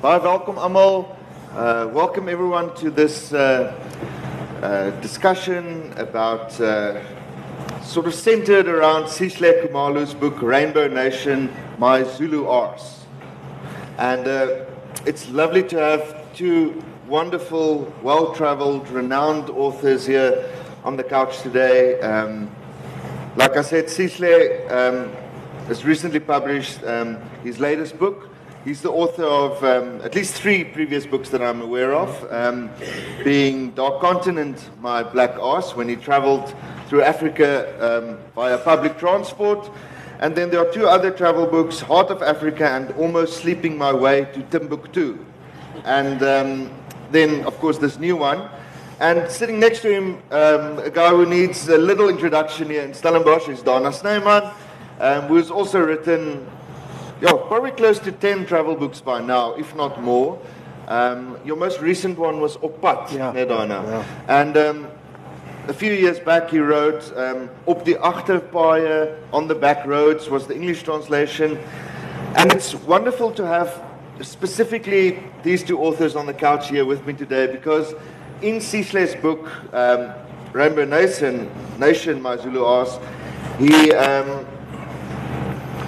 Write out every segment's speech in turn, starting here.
Baie welkom almal. Uh, welcome everyone to this uh, uh, discussion about uh, sort of centered around Sihle Khumalo's book Rainbow Nation: My Zulu Arse. And uh, it's lovely to have two wonderful, well-traveled, renowned authors here on the couch today. Um, like I said, Sihle um, has recently published um, his latest book. He's the author of um, at least three previous books that I'm aware of, um, being Dark Continent, My Black Arse, when he traveled through Africa um, via public transport. And then there are two other travel books, Heart of Africa and Almost Sleeping My Way to Timbuktu. And um, then, of course, this new one. And sitting next to him, um, a guy who needs a little introduction here in Stellenbosch is Dana Snyman, um, who's also written yeah, probably close to 10 travel books by now, if not more. Um, your most recent one was Opat, Yeah. né, Dana? Yeah. And um, a few years back, he wrote um, Op die agterpaaie, On the Back Roads, was the English translation. And it's wonderful to have specifically these two authors on the couch here with me today because in Sihle's book, um, Rainbow Nation, Nation, My Zulu Arse, he, um,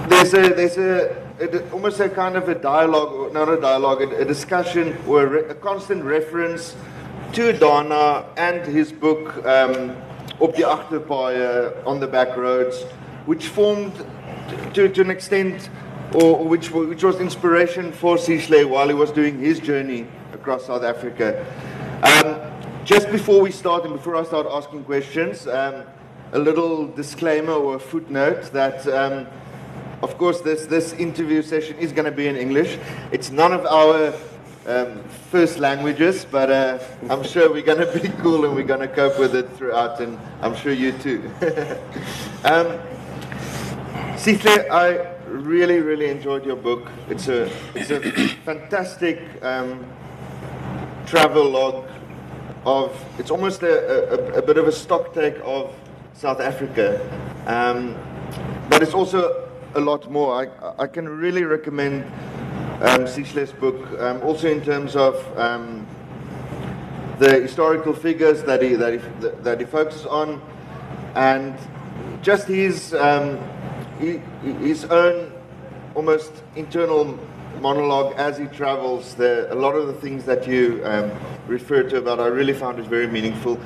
there's a, there's a, a, almost a kind of a dialogue, not a dialogue, a, a discussion or a, re, a constant reference to Dana and his book, um, Op die agterpaaie, On the Back Roads, which formed to, to an extent, or, or which, which was inspiration for Sihle while he was doing his journey across South Africa. Um, just before we start and before I start asking questions, um, a little disclaimer or a footnote that, um, of course, this, this interview session is going to be in English. It's none of our um, first languages, but uh, I'm sure we're going to be cool and we're going to cope with it throughout, and I'm sure you too. um, I really, really enjoyed your book. It's a, it's a fantastic um, travel log of, it's almost a, a, a bit of a stock take of South Africa. Um, but it's also a lot more. I, I can really recommend um, book, um, also in terms of um, the historical figures that he, that he, that he focuses on, and just his, um, his own almost internal monologue as he travels. The, a lot of the things that you um, referred to about, I really found it very meaningful.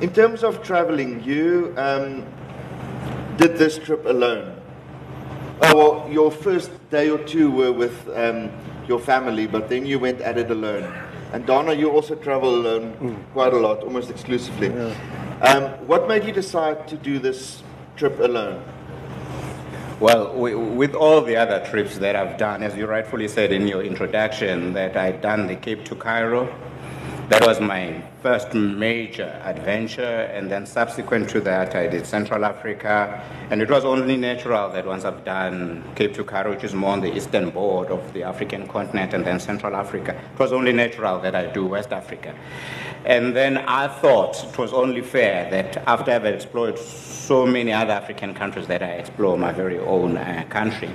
In terms of traveling, you um, did this trip alone. Oh, well, your first day or two were with um, your family, but then you went at it alone. And Dana, you also travel alone quite a lot, almost exclusively. Um, what made you decide to do this trip alone? Well, wi- with all the other trips that I've done, as you rightfully said in your introduction, that I'd done the Cape to Cairo. That was my first major adventure, and then subsequent to that, I did Central Africa. And it was only natural that once I've done Cape to Cairo, which is more on the eastern board of the African continent, and then Central Africa, it was only natural that I do West Africa. And then I thought it was only fair that after I've explored so many other African countries that I explore my very own uh, country,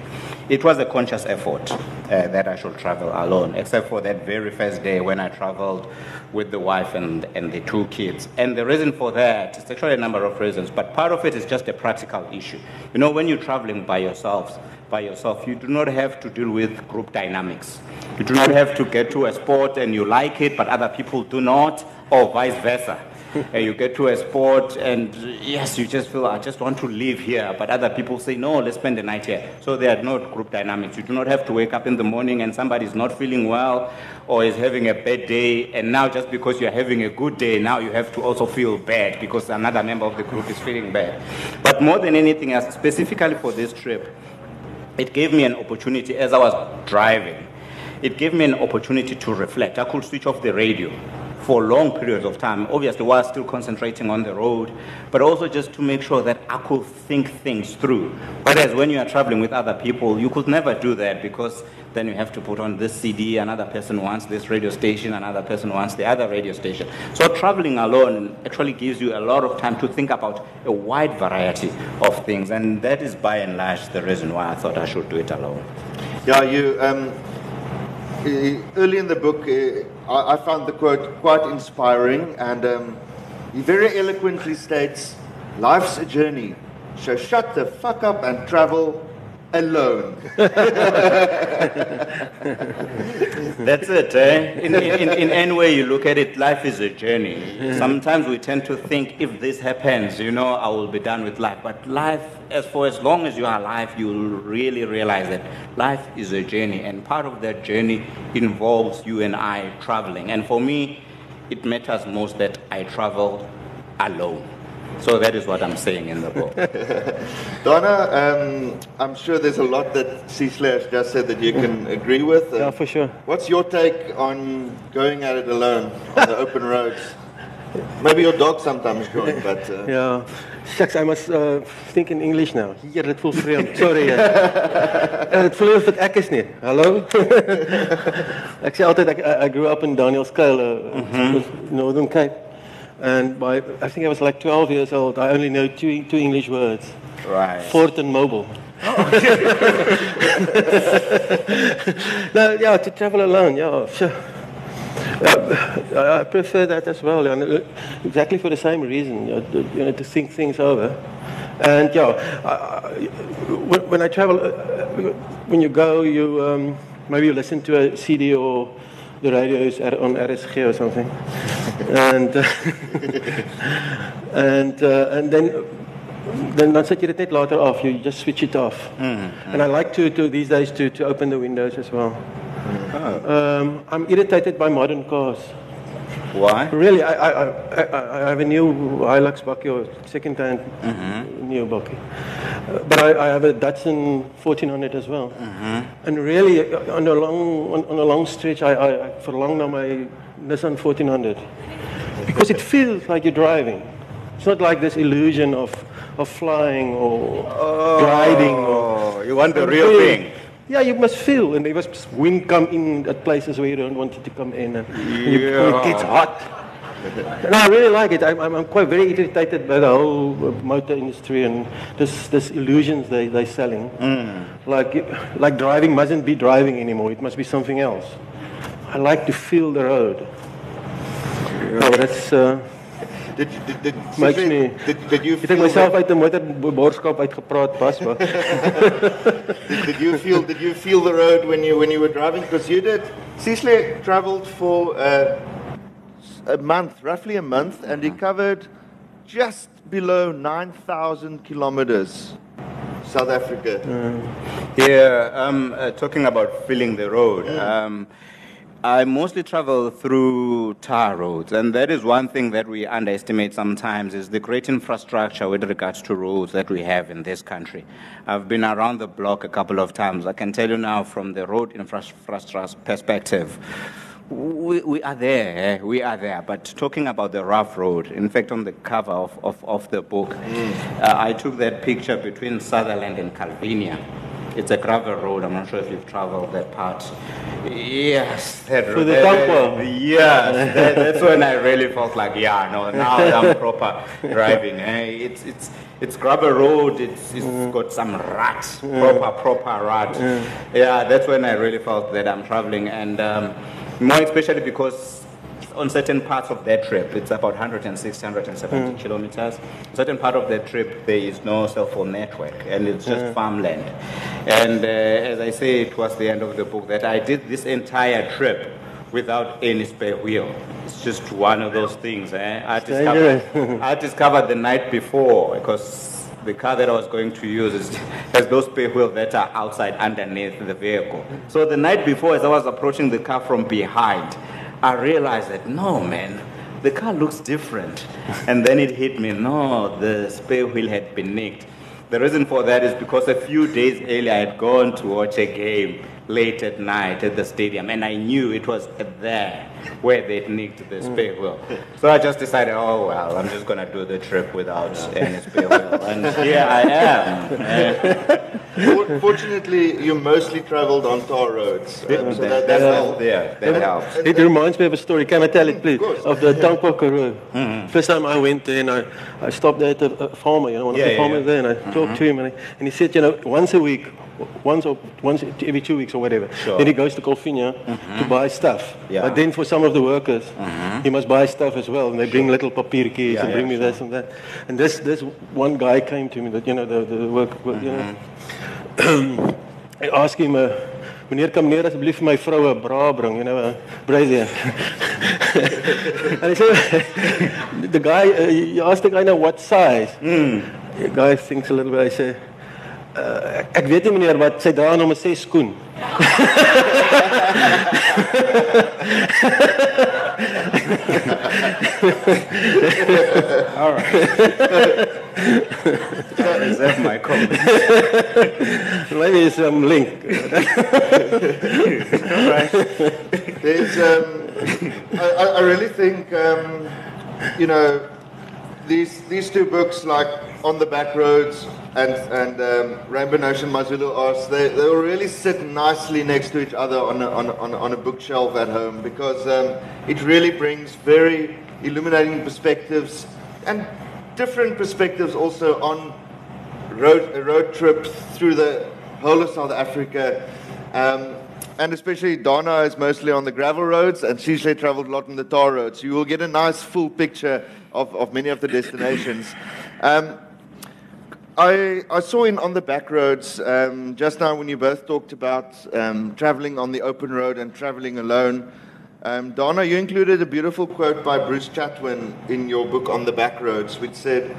it was a conscious effort uh, that I should travel alone, except for that very first day when I traveled with the wife and, and the two kids. And the reason for that is actually a number of reasons, but part of it is just a practical issue. You know, when you're traveling by yourselves, by yourself, you do not have to deal with group dynamics. You do not have to get to a sport and you like it, but other people do not, or vice versa. Uh, you get to a spot, and yes, you just feel I just want to live here, but other people say no, let's spend the night here. So there are not group dynamics. You do not have to wake up in the morning and somebody is not feeling well or is having a bad day, and now just because you're having a good day, now you have to also feel bad because another member of the group is feeling bad. But more than anything else, specifically for this trip, it gave me an opportunity as I was driving. It gave me an opportunity to reflect. I could switch off the radio for long periods of time, obviously while still concentrating on the road, but also just to make sure that I could think things through. Whereas when you are traveling with other people, you could never do that because then you have to put on this CD, another person wants this radio station, another person wants the other radio station. So traveling alone actually gives you a lot of time to think about a wide variety of things, and that is by and large the reason why I thought I should do it alone. Yeah, you. Um, early in the book, uh, I, I found the quote quite inspiring, and um, he very eloquently states, "Life's a journey, so shut the fuck up and travel." Alone. That's it. Eh? In, in, in any way you look at it, life is a journey. Sometimes we tend to think if this happens, you know, I will be done with life. But life, as for as long as you are alive, you'll really realize that life is a journey. And part of that journey involves you and I traveling. And for me, it matters most that I travel alone. So that is what I'm saying in the book. Dana, um, I'm sure there's a lot that C Slash just said that you can agree with. Yeah, for sure. What's your take on going at it alone on the open roads? Maybe your dog sometimes join, but uh, Ja, shucks, I must uh, think in English now. Hier, dit voel vreemd. Sorry. Ja. Dit voel of dit ek is nie. Hallo? ek sê altyd I I grew up in Danielskuil, uh, Northern Cape. And by I think I was like 12 years old, I only know two two English words. Right. Fort and mobile. no, yeah, to travel alone, yeah, sure. Uh, I prefer that as well, and uh, exactly for the same reason, you know, to, you know, to think things over. And yeah, I, I, when, when I travel, uh, when you go, you um, maybe you listen to a CD or the radio is on RSG or something, and uh, and uh, and then then dan sit jy dit net later af. You just switch it off. And I like to, to these days to, to open the windows as well. Um, I'm irritated by modern cars. Why? Really, I, I, I, I have a new Hilux bakkie or second-hand new bakkie. Uh, but I, I have a Datsun 1400 as well. And really, uh, on a long, on, on a long stretch, I, I, I verlang naar my Nissan 1400. Because it feels like you're driving. It's not like this illusion of, of flying or gliding. Or, Oh, you want the real thing. Yeah, you must feel, and there was wind come in at places where you don't want it to come in, and you, it gets hot. And I really like it. I'm, I'm, quite very irritated by the whole uh, motor industry and this, this illusions they, they're selling. Like, like driving mustn't be driving anymore. It must be something else. I like to feel the road. Oh, that's... Uh, did, did, did, Makes me- did, did you ek het feel myself that, uit 'n motorboodskap uitgepraat pas maar. did, did you feel did you feel the road when you when you were driving? Because you did. Sihle travelled for uh, a month, roughly a month, and he covered just below nine thousand kilometers. South Africa. Yeah, um, uh, talking about filling the road. Um, I mostly travel through tar roads, and that is one thing that we underestimate sometimes is the great infrastructure with regards to roads that we have in this country. I've been around the block a couple of times. I can tell you now from the road infrastructure perspective. We, we are there, eh? we are there. But talking about the rough road, in fact, on the cover of, of, of the book, uh, I took that picture between Sutherland and Calvinia. It's a gravel road. I'm not sure if you've traveled that part. Yes, that For road. the that-? Yes, that, that's when I really felt like, yeah, no, now I'm proper driving. Eh? It's, it's, it's gravel road. It's, it's got some ruts, proper, proper rut. Yeah, that's when I really felt that I'm traveling, and um, more especially because on certain parts of that trip, it's about 160, 170 kilometers. Certain part of that trip, there is no cell phone network, and it's just farmland. And uh, as I say towards the end of the book, that I did this entire trip without any spare wheel. It's just one of those things. Eh? I, discovered. I discovered the night before because the car that I was going to use is, has those spare wheels that are outside underneath the vehicle. So the night before, as I was approaching the car from behind, I realized that no, man, the car looks different. and then it hit me, no, the spare wheel had been nicked. The reason for that is because a few days earlier I had gone to watch a game late at night at the stadium, and I knew it was there where they'd nicked the spare wheel. So I just decided, oh well, I'm just gonna do the trip without any spare wheel, and here I am. Fortunately, you mostly travelled on tar roads. um, so that, that, that that, helped. yeah, that helps. It reminds me of a story. Can I tell it, mm, please? course. Of the Tankwa Karoo. Mm-hmm. First time I went there and I, I stopped there at a, a farmer, you know, one Yeah, of the yeah, farmers yeah. there, and I talked mm-hmm. to him, and, I, and he said, you know, once a week, once or once every two weeks or whatever. Sure. Then he goes to Calvinia to mm-hmm. buy stuff. Yeah. But then for some of the workers, mm-hmm. he must buy stuff as well, and they bring little papiertjies Yeah, and bring me this and that. And this this one guy came to me that you know the the work, work you know. Mm-hmm. I asked him. Uh, Meneer kan meneer asseblief my vrou 'n bra bring, you know, brazier. and he said, the guy, uh, you asked the guy now what size. Mm. The guy thinks a little bit. I say, uh, ek weet nie meneer wat sy dra nommer 6 skoen. All right. Is that my comment? Maybe some link. There's, um, I, I- I really think, um, you know, these these two books, like On the Back Roads and and um, Rainbow My Zulu Arse, they they will really sit nicely next to each other on a, on a, on a, bookshelf at home because um, it really brings very illuminating perspectives and different perspectives also on road a road trip through the whole of South Africa. Um, and especially Dana is mostly on the gravel roads, and Sihle traveled a lot on the tar roads. You will get a nice full picture of, of many of the destinations. Um, I, I saw in On the Back Roads um, just now when you both talked about um, traveling on the open road and traveling alone. Um, Dana, you included a beautiful quote by Bruce Chatwin in your book On the Back Roads, which said,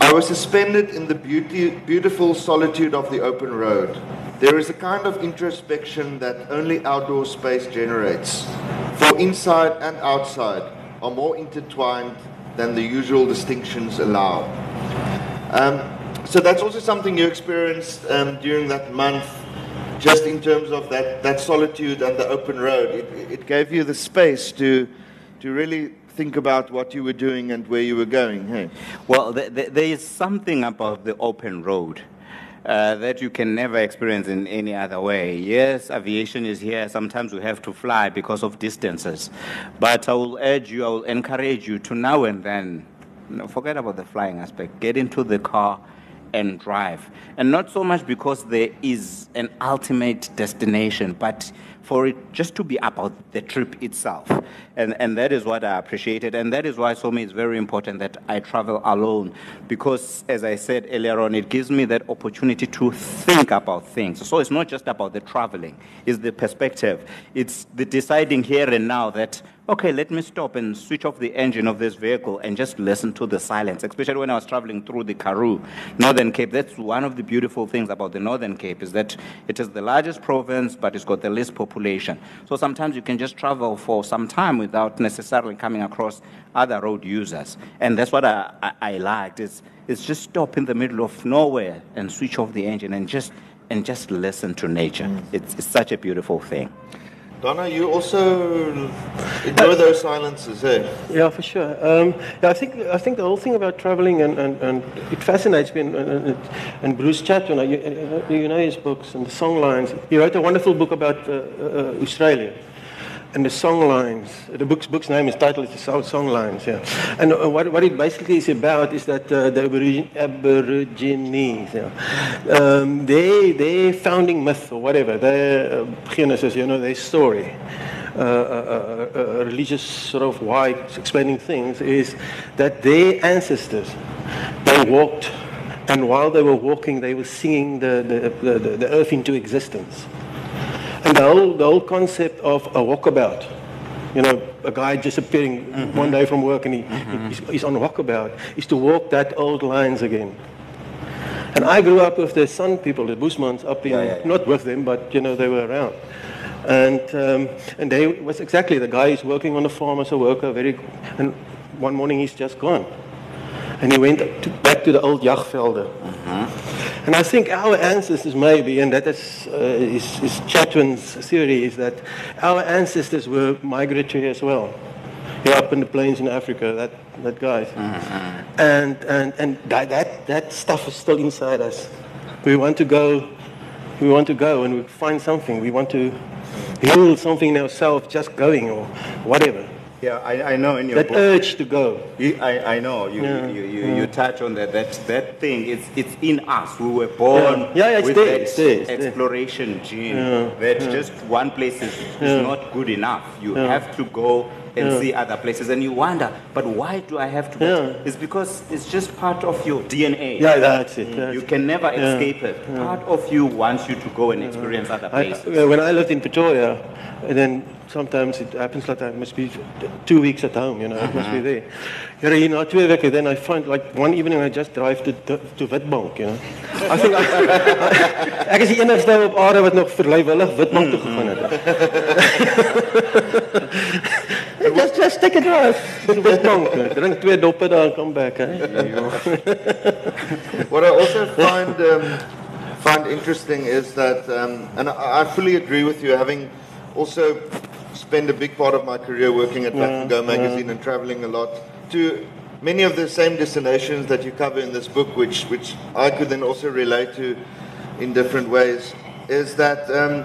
I was suspended in the beauty, beautiful solitude of the open road. There is a kind of introspection that only outdoor space generates. For inside and outside are more intertwined than the usual distinctions allow. Um, so that's also something you experienced um, during that month, just in terms of that, that solitude and the open road. It, it gave you the space to, to really think about what you were doing and where you were going. Hey? Well, th- th- there is something about the open road uh, that you can never experience in any other way. Yes, aviation is here. Sometimes we have to fly because of distances. But I will urge you, I will encourage you to now and then, you know, forget about the flying aspect, get into the car and drive. And not so much because there is an ultimate destination, but for it just to be about the trip itself. And, and that is what I appreciated. And that is why, for me, it's very important that I travel alone. Because, as I said earlier on, it gives me that opportunity to think about things. So it's not just about the traveling, it's the perspective. It's the deciding here and now that, okay, let me stop and switch off the engine of this vehicle and just listen to the silence, especially when I was traveling through the Karoo, Northern Cape. That's one of the beautiful things about the Northern Cape is that it is the largest province, but it's got the least population. So sometimes you can just travel for some time without necessarily coming across other road users. And that's what I, I, I liked is, is just stop in the middle of nowhere and switch off the engine and just, and just listen to nature. Mm. It's, it's such a beautiful thing. Dana, you also enjoy those silences, eh? Yeah, for sure. Um, yeah, I think I think the whole thing about traveling and, and, and it fascinates me. And, and, and Bruce Chatwin, uh, you, uh, you know his books and the song lines. He wrote a wonderful book about uh, uh, Australia. And the song lines, the book's, book's name is titled the Song Lines, yeah. And uh, what, what it basically is about is that uh, the Aborigine, Aborigines, yeah, um, they, their founding myth or whatever, their uh, genesis, you know, their story, uh, uh, uh, uh, religious sort of why explaining things is that their ancestors, they walked, and while they were walking, they were singing the, the, the, the earth into existence. And the whole, the whole concept of a walkabout, you know, a guy disappearing mm-hmm. one day from work and he, mm-hmm. he's, he's on walkabout, is to walk that old lines again. And I grew up with the San people, the Bushmans, up in, Yeah, yeah, yeah. not with them, but, you know, they were around. And, um, and they was exactly, the guy is working on the farm as a worker, very, and one morning he's just gone. And he went to, back to the old Jagvelde. Mm-hmm. And I think our ancestors maybe, and that is, uh, is, is Chatwin's theory, is that our ancestors were migratory as well. You're up in the plains in Africa, that, that guy. And, and, and that, that, that stuff is still inside us. We want to go, we want to go and we find something. We want to heal something in ourselves just going or whatever. Yeah, I, I know in your that book. urge to go. You, I, I know you, Yeah, you, you, you touch on that. That that thing. It's it's in us. We were born Yeah. Yeah, with there, that it's there, it's there. exploration gene. Yeah, That just one place is, is not good enough. You have to go and Yeah. see other places, and you wonder, but why do I have to? go? Yeah. It's because it's just part of your DNA. Yeah, that's it. That's You can never Yeah. escape it. Part of you wants you to go and experience other places. uh, when I lived in Pretoria, and then sometimes it happens like I must be two weeks at home, you know, I must be there. Here, hier na twee weke, then I find like one evening I just drive to, to, to Witbank, you know. I think I, ek is die enigste op aarde wat nog verlywillig Witbank toe gegaan het. just, just take a drive to Witbank, drink twee doppe daar en come back, hè. What I also find um, find interesting is that, um, and I, I fully agree with you, having also spent a big part of my career working at and Go magazine and traveling a lot to many of the same destinations that you cover in this book, which which I could then also relate to in different ways, is that. Um,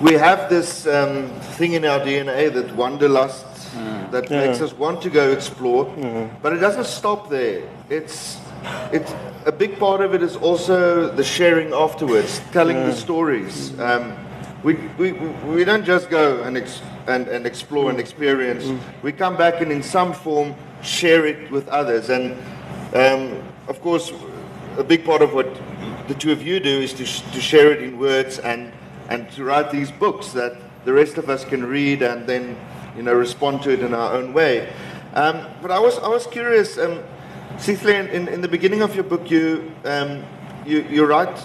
we have this um, thing in our DNA that wanderlust that makes us want to go explore, but it doesn't stop there. It's it's a big part of it is also the sharing afterwards, telling the stories. Um, we, we, we don't just go and, ex- and, and explore and experience. We come back and in some form share it with others. And um, of course, a big part of what the two of you do is to, sh- to share it in words and, and to write these books that the rest of us can read and then you know respond to it in our own way. Um, but I was I was curious, um, in, in the beginning of your book, you um, you you write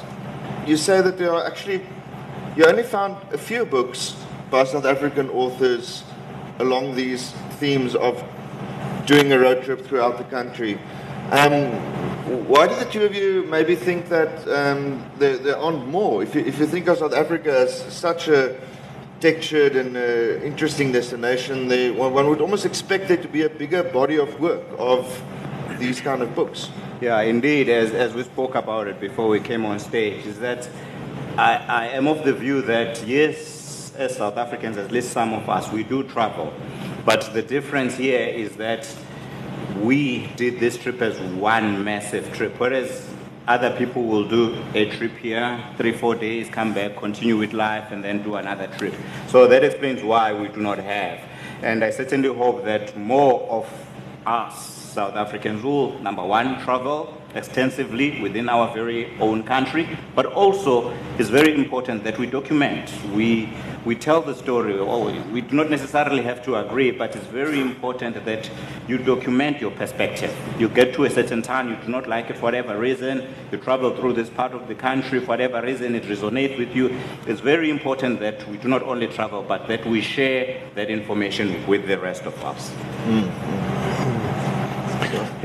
you say that there are actually you only found a few books by South African authors along these themes of doing a road trip throughout the country. Um, why do the two of you maybe think that um, there, there aren't more? If you, if you think of South Africa as such a textured and uh, interesting destination, they, one, one would almost expect there to be a bigger body of work of these kind of books. Yeah, indeed, as, as we spoke about it before we came on stage, is that I, I am of the view that, yes, as South Africans, at least some of us, we do travel. But the difference here is that we did this trip as one massive trip, whereas other people will do a trip here, three, four days, come back, continue with life, and then do another trip. So that explains why we do not have. And I certainly hope that more of us South Africans will, number one, travel extensively within our very own country, but also it's very important that we document. We, we tell the story. Or we do not necessarily have to agree, but it's very important that you document your perspective. You get to a certain town, you do not like it for whatever reason, you travel through this part of the country for whatever reason, it resonates with you. It's very important that we do not only travel, but that we share that information with the rest of us. Mm, mm.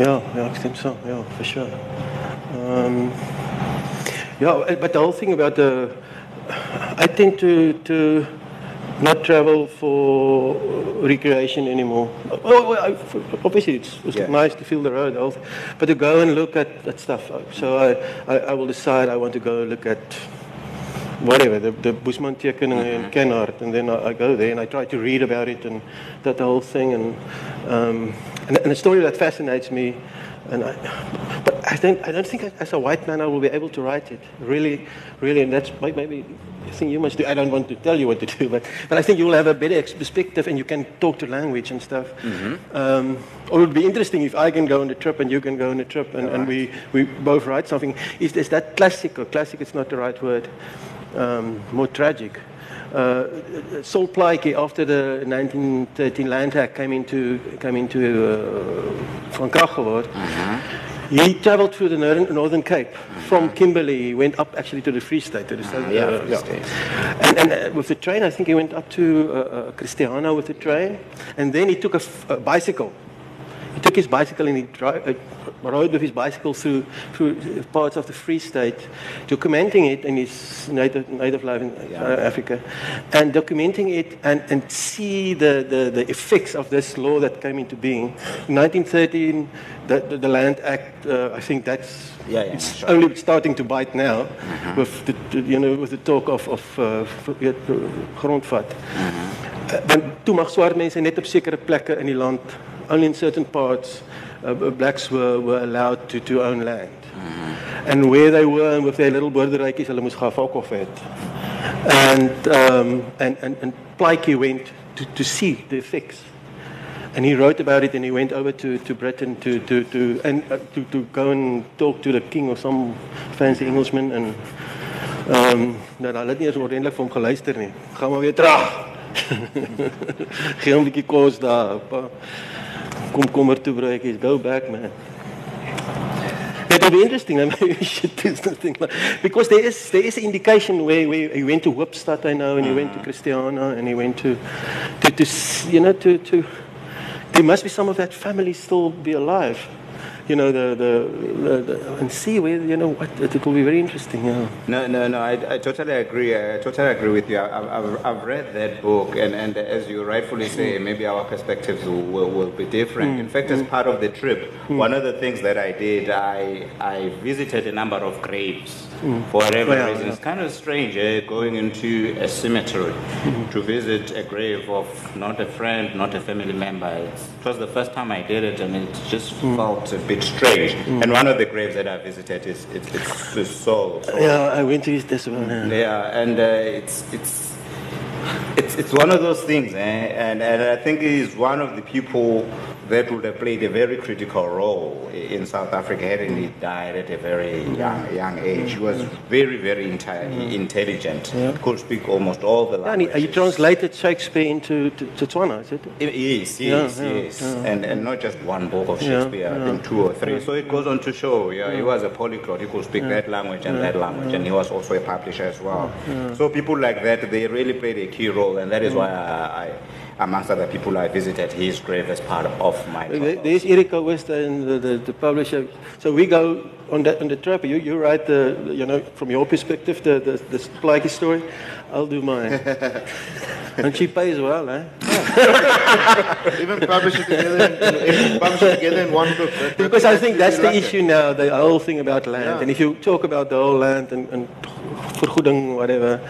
Ja, ja, ek stem saam. Ja, for sure. Um, yeah, but the whole thing about the, I tend to to not travel for recreation anymore. I, obviously it's, it's Yeah. nice to feel the road, but to go and look at, at stuff. So I, I, I will decide I want to go look at whatever the, the Bushman tekeningen in Kenhardt, and then I, I go there and I try to read about it and that whole thing, and um, and, and a story that fascinates me, and I, but I don't I don't think as a white man I will be able to write it really, really, and that's maybe the thing you must do. I don't want to tell you what to do, but but I think you will have a better perspective and you can talk to language and stuff. Um, or it would be interesting if I can go on a trip and you can go on a trip and, and we, we both write something. Is, is that classic or classic? It's not the right word um, more tragic. Uh, Sol Plaatje, after the 1913 Land Act came into came into uh, van kracht geword, he travelled through the northern, northern Cape from Kimberley. He went up actually to the Free State. To the southern, yeah, uh, Free State. And, and uh, with the train, I think he went up to uh, uh, Christiana with the train, and then he took a, f- a bicycle. He took his bicycle and he dri- uh, rode with his bicycle through, through parts of the Free State, documenting it in his native, native life in South Africa, and documenting it and, and see the, the, the effects of this law that came into being. In 1913, the, the, the Land Act, uh, I think that's Yeah, yeah, it's sure. only starting to bite now, with the, you know with the talk of, of uh, ja, grondvat. want toe mag swart mense net op sekere plekke in die land, only in certain parts, uh, blacks were were allowed to to own land. And where they were and with their little boerderytjies, hulle moes gaan fok of het. And um and and and Plaatje went to to see the effects. And he wrote about it and he went over to to Britain to to to and uh, to to go and talk to the king or some fancy Englishman and um nou hulle het nie eens ordentlik vir hom geluister nie. Gaan maar weer terug. Geen 'n bietjie kos daar. Pa. Kom kommer toe broodjies. Go back man. It would be interesting. I mean, we should do something because there is there is an indication where, where he went to Hoopstad, I know, and he went to Christiana, and he went to to, to you know to to. There must be some of that family still be alive you know, the, the, the, and see where, you know, what, it will be very interesting. Yeah. No, no, no, I, I totally agree. I totally agree with you. I've, I've, I've read that book, and, and as you rightfully say, mm. maybe our perspectives will, will, will be different. Mm. In fact, as mm. part of the trip, mm. one of the things that I did, I, I visited a number of graves mm. for whatever yeah, reason. Yeah. It's kind of strange eh, going into a cemetery mm. to visit a grave of not a friend, not a family member. it was the first time I did it, and it just felt a bit strange. Mm. And one of the graves that I visited is it's, it's, it's Saul. Yeah, I went to his this one. Yeah, yeah and uh, it's it's it's it's one of those things, eh? and and I think he's one of the people that would have played a very critical role in South Africa had he died at a very young, young age. He was very, very inti- intelligent, yeah. could speak almost all the languages. And he, he translated Shakespeare into to, to Tswana, is it? Yes, yes, yeah, yes. Yeah, and, and not just one book of Shakespeare, I think two or three. So it goes on to show, yeah, he was a polyglot. He could speak that language and that language, and he was also a publisher as well. So people like that, they really played a key role, and that is mm. why I, I amongst other people I visited his grave as part of my. There's Erika Wester, the, the, the, publisher. So we go on the, on the trip. You, you write the, you know, from your perspective, the, the, the Plaatje story. I'll do mine. and she pays well, eh? Even publish it together, in, publish it together in one book. That, because I think that's the issue now, the whole thing about land. Yeah. And if you talk about the whole land and, and vergoeding, whatever,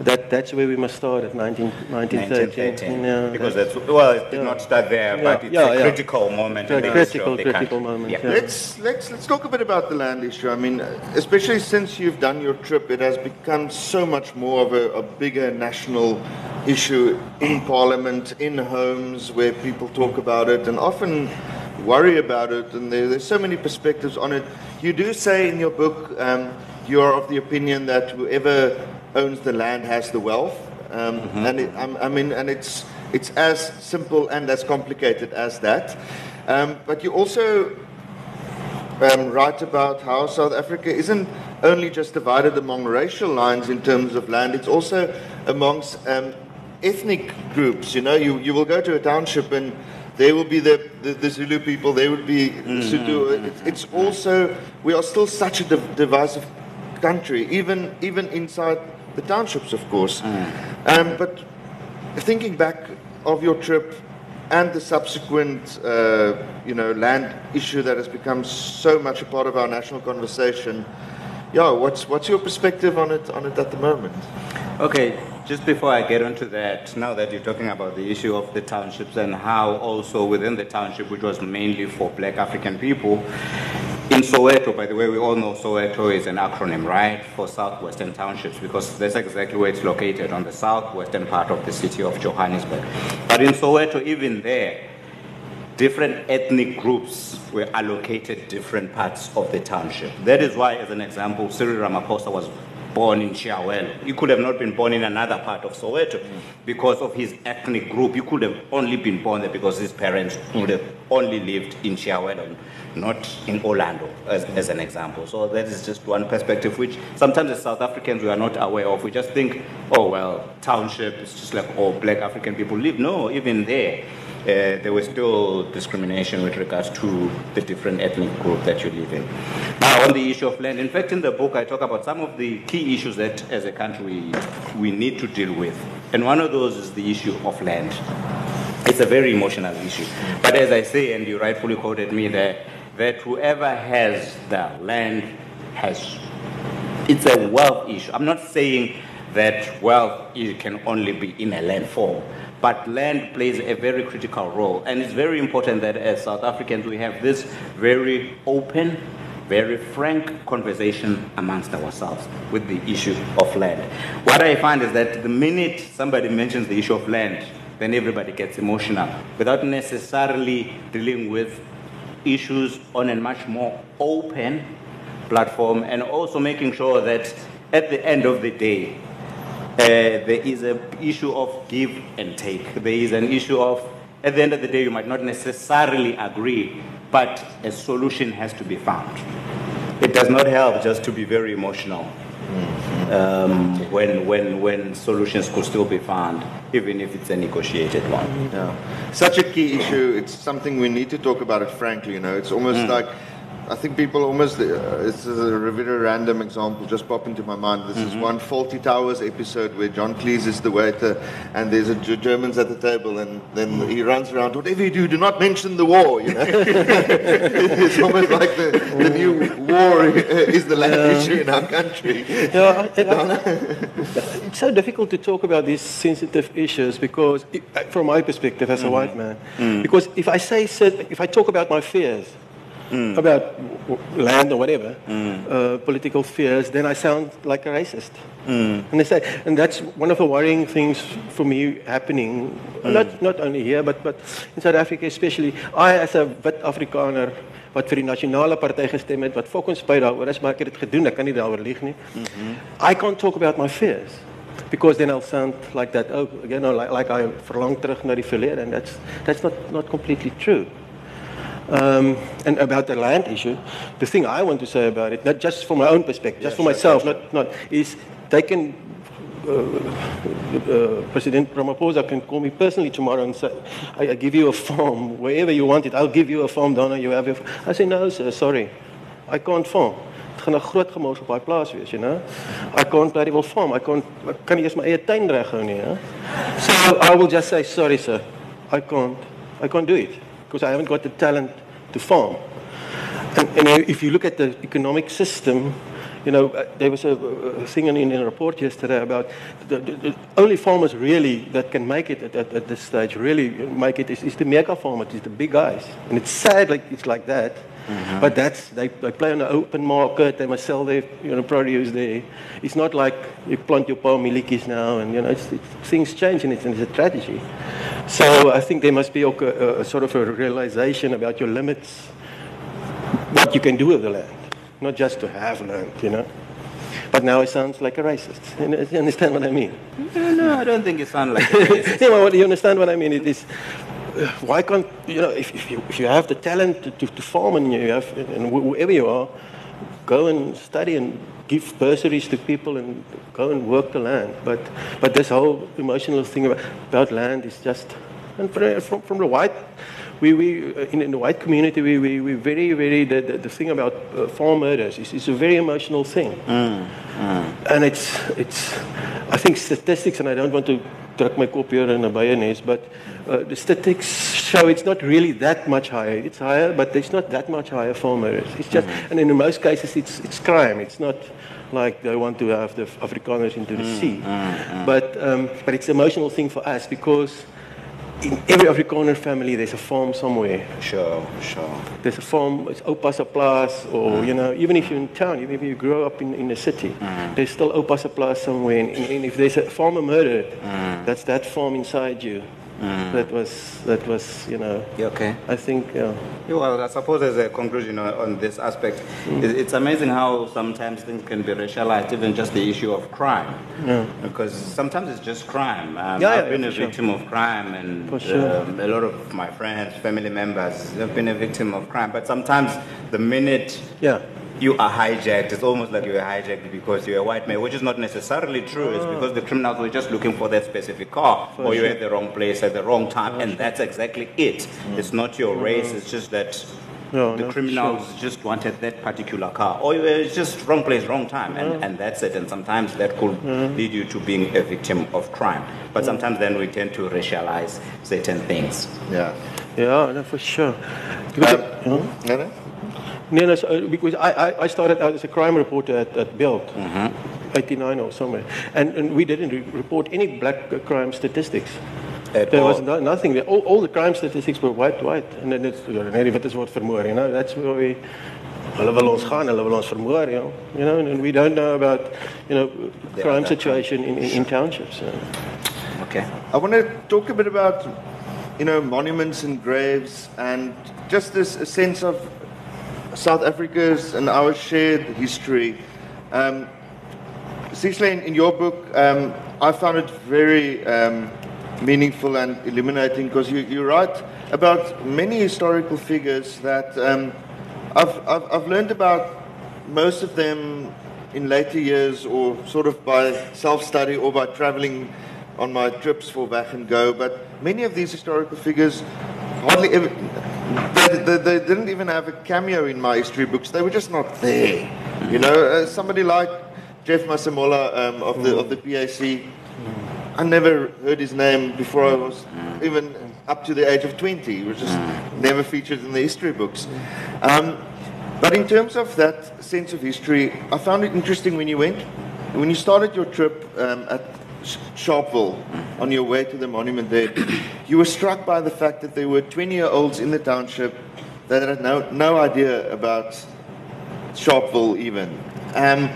that, that's where we must start at 19, 1913. Yeah, because that's, well, it did yeah. not start there, yeah. but it's yeah, a critical moment in the critical, of the critical moment. Yeah. Let's, let's, let's talk a bit about the land issue. I mean, especially since you've done your trip, it has become so much more of a, a bigger national issue in Parliament, in homes, where people talk about it and often worry about it, and there, there's so many perspectives on it. You do say in your book, um, you are of the opinion that whoever owns the land has the wealth, um, mm-hmm. and it, I, I, mean, and it's it's as simple and as complicated as that. Um, but you also um, write about how South Africa isn't only just divided among racial lines in terms of land; it's also amongst um, ethnic groups. You know, you, you will go to a township and there will be the, the, the Zulu people, there would be mm-hmm. Sutu. It's, it's, also, we are still such a div- divisive country, even, even inside the townships, of course. Mm. Um, but thinking back of your trip and the subsequent, uh, you know, land issue that has become so much a part of our national conversation, yeah, what's, what's your perspective on it, on it at the moment? Okay, just before I get onto that, now that you're talking about the issue of the townships and how also within the township, which was mainly for black African people, in Soweto, by the way, we all know Soweto is an acronym, right, for Southwestern Townships, because that's exactly where it's located, on the southwestern part of the city of Johannesburg. But in Soweto, even there, different ethnic groups were allocated different parts of the township. That is why, as an example, Cyril Ramaphosa was born in Chiawelo. He could have not been born in another part of Soweto because of his ethnic group. He could have only been born there because his parents would have only lived in Chiawelo, not in Orlando, as, as an example. So that is just one perspective which sometimes as South Africans we are not aware of. We just think, oh, well, township is just like all black African people live. No, even there uh, there was still discrimination with regards to the different ethnic group that you live in. Now, on the issue of land, in fact, in the book, I talk about some of the key issues that, as a country, we, we need to deal with. And one of those is the issue of land. It's a very emotional issue. But as I say, and you rightfully quoted me there, that whoever has the land has, it's a wealth issue. I'm not saying that wealth can only be in a land form but land plays a very critical role. And it's very important that as South Africans we have this very open, very frank conversation amongst ourselves with the issue of land. What I find is that the minute somebody mentions the issue of land, then everybody gets emotional without necessarily dealing with issues on a much more open platform and also making sure that at the end of the day, uh, there is an issue of give and take. There is an issue of, at the end of the day, you might not necessarily agree, but a solution has to be found. It does not help just to be very emotional um, when, when, when solutions could still be found, even if it's a negotiated one. Yeah. Such a key issue. It's something we need to talk about it frankly. You know, it's almost like I think people almost, uh, it's a very random example just pop into my mind. This is mm-hmm. one Fawlty Towers episode where John Cleese is the waiter and there's a Germans at the table and then he mm-hmm. runs around, whatever you do, do not mention the war, you know. it's almost like the, the new war is the land issue in our country. Yeah, it's so difficult to talk about these sensitive issues because, from my perspective as a mm-hmm. white man, mm. because if I say, if I talk about my fears, Mm. about w- w- land or whatever, mm. uh, political fears, then I sound like a racist. Mm. And they say, and that's one of the worrying things for me happening, not, not only here, but, but in South Africa especially. I, as a wit Afrikaner, wat vir die nasionale party gestem het wat fokkens spyt daaroor is maar ek het dit gedoen ek kan nie daaroor lieg nie. Mm-hmm. I can't talk about my fears because then I'll sound like that oh you know like, like I verlang terug na die verlede and that's that's not not completely true. Um, and about the land issue, the thing I want to say about it, not just from my own perspective, just for myself, not, not, is they can, uh, uh, President Ramaphosa can call me personally tomorrow and say, I, I give you a farm, wherever you want it, I'll give you a farm, Dana, you have your I say, no, sir, sorry, I can't farm. Dit gaan 'n groot gemors op daai plaas wees, you know. I can't bloody well farm. I can't ek kan nie eens my eie tuin reghou nie, hè. So I will just say sorry, sir. I can't. I can't do it because I haven't got the talent to farm. And, and if you look at the economic system, you know, uh, there was a, thing in, in a report yesterday about the, the, the only farmers really that can make it at, at, at this stage, really make it, is, is the mega farmers, is the big guys. And it's sad like it's like that. Mm-hmm. But that's they, they play on an open market. They must sell their you know produce there. It's not like you plant your palm milikis now, and you know it's, it's, things change, and it's, and it's a tragedy. So I think there must be a, a, a sort of a realization about your limits, what you can do with the land, not just to have land, you know. But now it sounds like a racist. You know, you understand what I mean? No, no, I don't think you sound like a racist. you understand what I mean? It is. Why can't you know if, if you if you have the talent to, to, to farm and you have and wh- wherever you are, go and study and give bursaries to people and go and work the land. But but this whole emotional thing about, about land is just and from from the white. We, we uh, in, in the white community we, we, we very very the, the, the thing about uh, farm murders is, is a very emotional thing. And it's it's I think statistics and I don't want to druk my kop hier in 'n baie nes but uh, the statistics show it's not really that much higher. It's higher but it's not that much higher for murders. It's just and in most cases it's it's crime. It's not like they want to have the Afrikaners into the sea. but um, but it's an emotional thing for us because in every Afrikaner family there's a farm somewhere Sure, sure. there's a farm, it's Opa's Plaas, or, mm. you know, even if you're in town, even if you grow up in, in the city, mm. there's still Opa's Plaas somewhere. And, and if there's a farmer murdered, mm. that's that farm inside you. That was, that was, you know, You okay? I think, yeah. Yeah, well, I suppose as a conclusion on, on this aspect, it- it's amazing how sometimes things can be racialized, even just the issue of crime. Yeah. Because sometimes it's just crime. Um, Yeah, I've yeah, been for a sure. victim of crime, and For sure. um, a lot of my friends, family members have been a victim of crime. But sometimes the minute Yeah. You are hijacked, it's almost like you were hijacked because you're a white man, which is not necessarily true. It's because the criminals were just looking for that specific car, or you're sure. at the wrong place at the wrong time, and that's exactly it. It's not your race, it's just that No, the no, criminals just wanted that particular car, or you were just wrong place, wrong time, and, and that's it. And sometimes that could lead you to being a victim of crime. But sometimes then we tend to racialize certain things. Yeah. Yeah, no, for sure. Um, so, uh, because I, I, I started out as a crime reporter at, at Beeld, 89 or somewhere. And, and we didn't re- report any black uh, crime statistics. At there all. was no, nothing there. All, all the crime statistics were white, white. En dan is net wat is word vermoor, you know. That's where we hulle wil ons gaan, hulle wil ons vermoor, you know. You know, and we don't know about, you know, The crime situation in, in, in townships. Okay. I want to talk a bit about, you know, monuments and graves and just this a sense of South Africa's and our shared history. Um, in, your book, um, I found it very um, meaningful and illuminating because you, you write about many historical figures that um, I've, I've, I've learned about most of them in later years or sort of by self-study or by traveling on my trips for back and go. But many of these historical figures hardly ever, they, they, they didn't even have a cameo in my history books. They were just not there. You know, uh, somebody like Jeff Masemola um, of, the, of the PAC, I never heard his name before I was even up to the age of 20. He was just never featured in the history books. Um, but in terms of that sense of history, I found it interesting when you went, when you started your trip um, at Sharpeville on your way to the monument there, you were struck by the fact that there were 20 year olds in the township that had no, no idea about Sharpeville even. Um,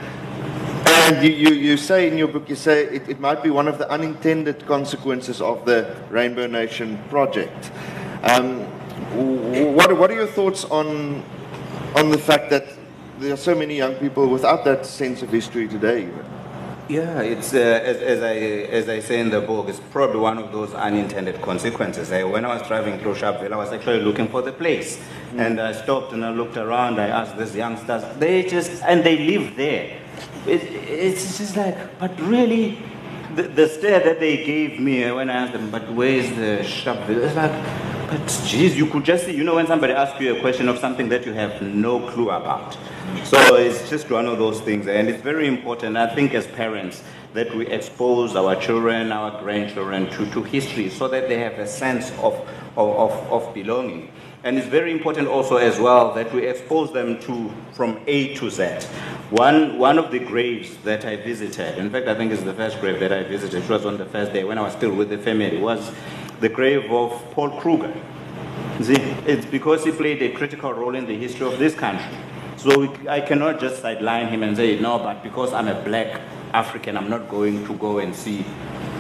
and you, you, you say in your book, you say it, it might be one of the unintended consequences of the Rainbow Nation project. Um, what, what are your thoughts on, on the fact that there are so many young people without that sense of history today? Even? Yeah, it's uh, as, as I as I say in the book, it's probably one of those unintended consequences. I, when I was driving through Sharpeville, I was actually looking for the place, and I stopped and I looked around. I asked these youngsters, they just and they live there. It, it's just like, but really, the, the stare that they gave me when I asked them, but where's the Sharpeville? It's like, geez, you could just see, you know, when somebody asks you a question of something that you have no clue about. So it's just one of those things, and it's very important, I think, as parents, that we expose our children, our grandchildren to, to history so that they have a sense of, of, of, of belonging. And it's very important also as well that we expose them to from A to Z. One, one of the graves that I visited, in fact, I think it's the first grave that I visited, it was on the first day when I was still with the family, was the grave of Paul Kruger. See, it's because he played a critical role in the history of this country. So we, I cannot just sideline him and say, no, but because I'm a black African, I'm not going to go and see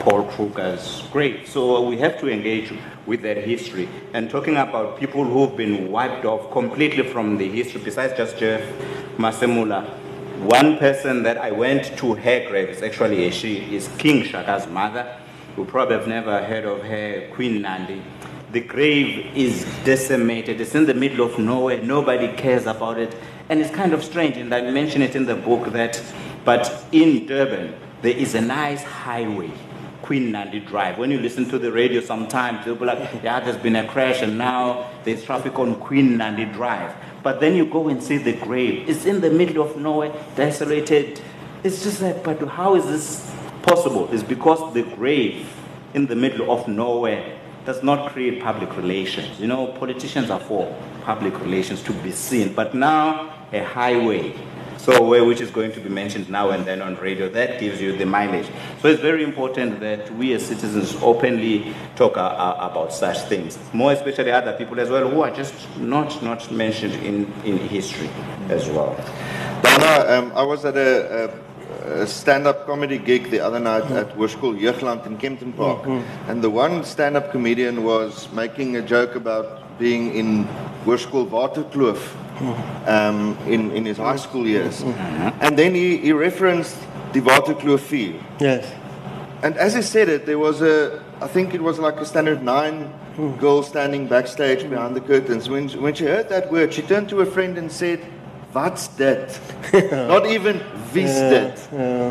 Paul Kruger's grave. So we have to engage with that history. And talking about people who've been wiped off completely from the history, besides just Jeff Masemola, one person that I went to her grave is actually a she, is King Shaka's mother. You probably have never heard of her, Queen Nandi. The grave is decimated. It's in the middle of nowhere. Nobody cares about it. And it's kind of strange, and I mention it in the book that, but in Durban, there is a nice highway, Queen Nandi Drive. When you listen to the radio sometimes, they'll be like, yeah, there's been a crash, and now there's traffic on Queen Nandi Drive. But then you go and see the grave. It's in the middle of nowhere, desolated. It's just like, but how is this possible? is because the grave in the middle of nowhere does not create public relations. You know, politicians are for public relations to be seen, but now a highway, so where which is going to be mentioned now and then on radio, that gives you the mileage. So it's very important that we as citizens openly talk uh, uh, about such things, more especially other people as well who are just not not mentioned in, in history as well. Dana, um, I was at a, a, a stand-up comedy gig the other night at mm-hmm. Hoërskool Jeugland in Kempton Park, mm-hmm. and the one stand-up comedian was making a joke about being in Hoërskool Waterkloof mm-hmm. um, in, in his high school years. Uh-huh. And then he, he referenced the Waterkloof Field. yes. And as he said it, there was a, I think it was like a standard nine girl standing backstage behind the curtains. When, when she heard that word, she turned to a friend and said, What's that? Not even vis that.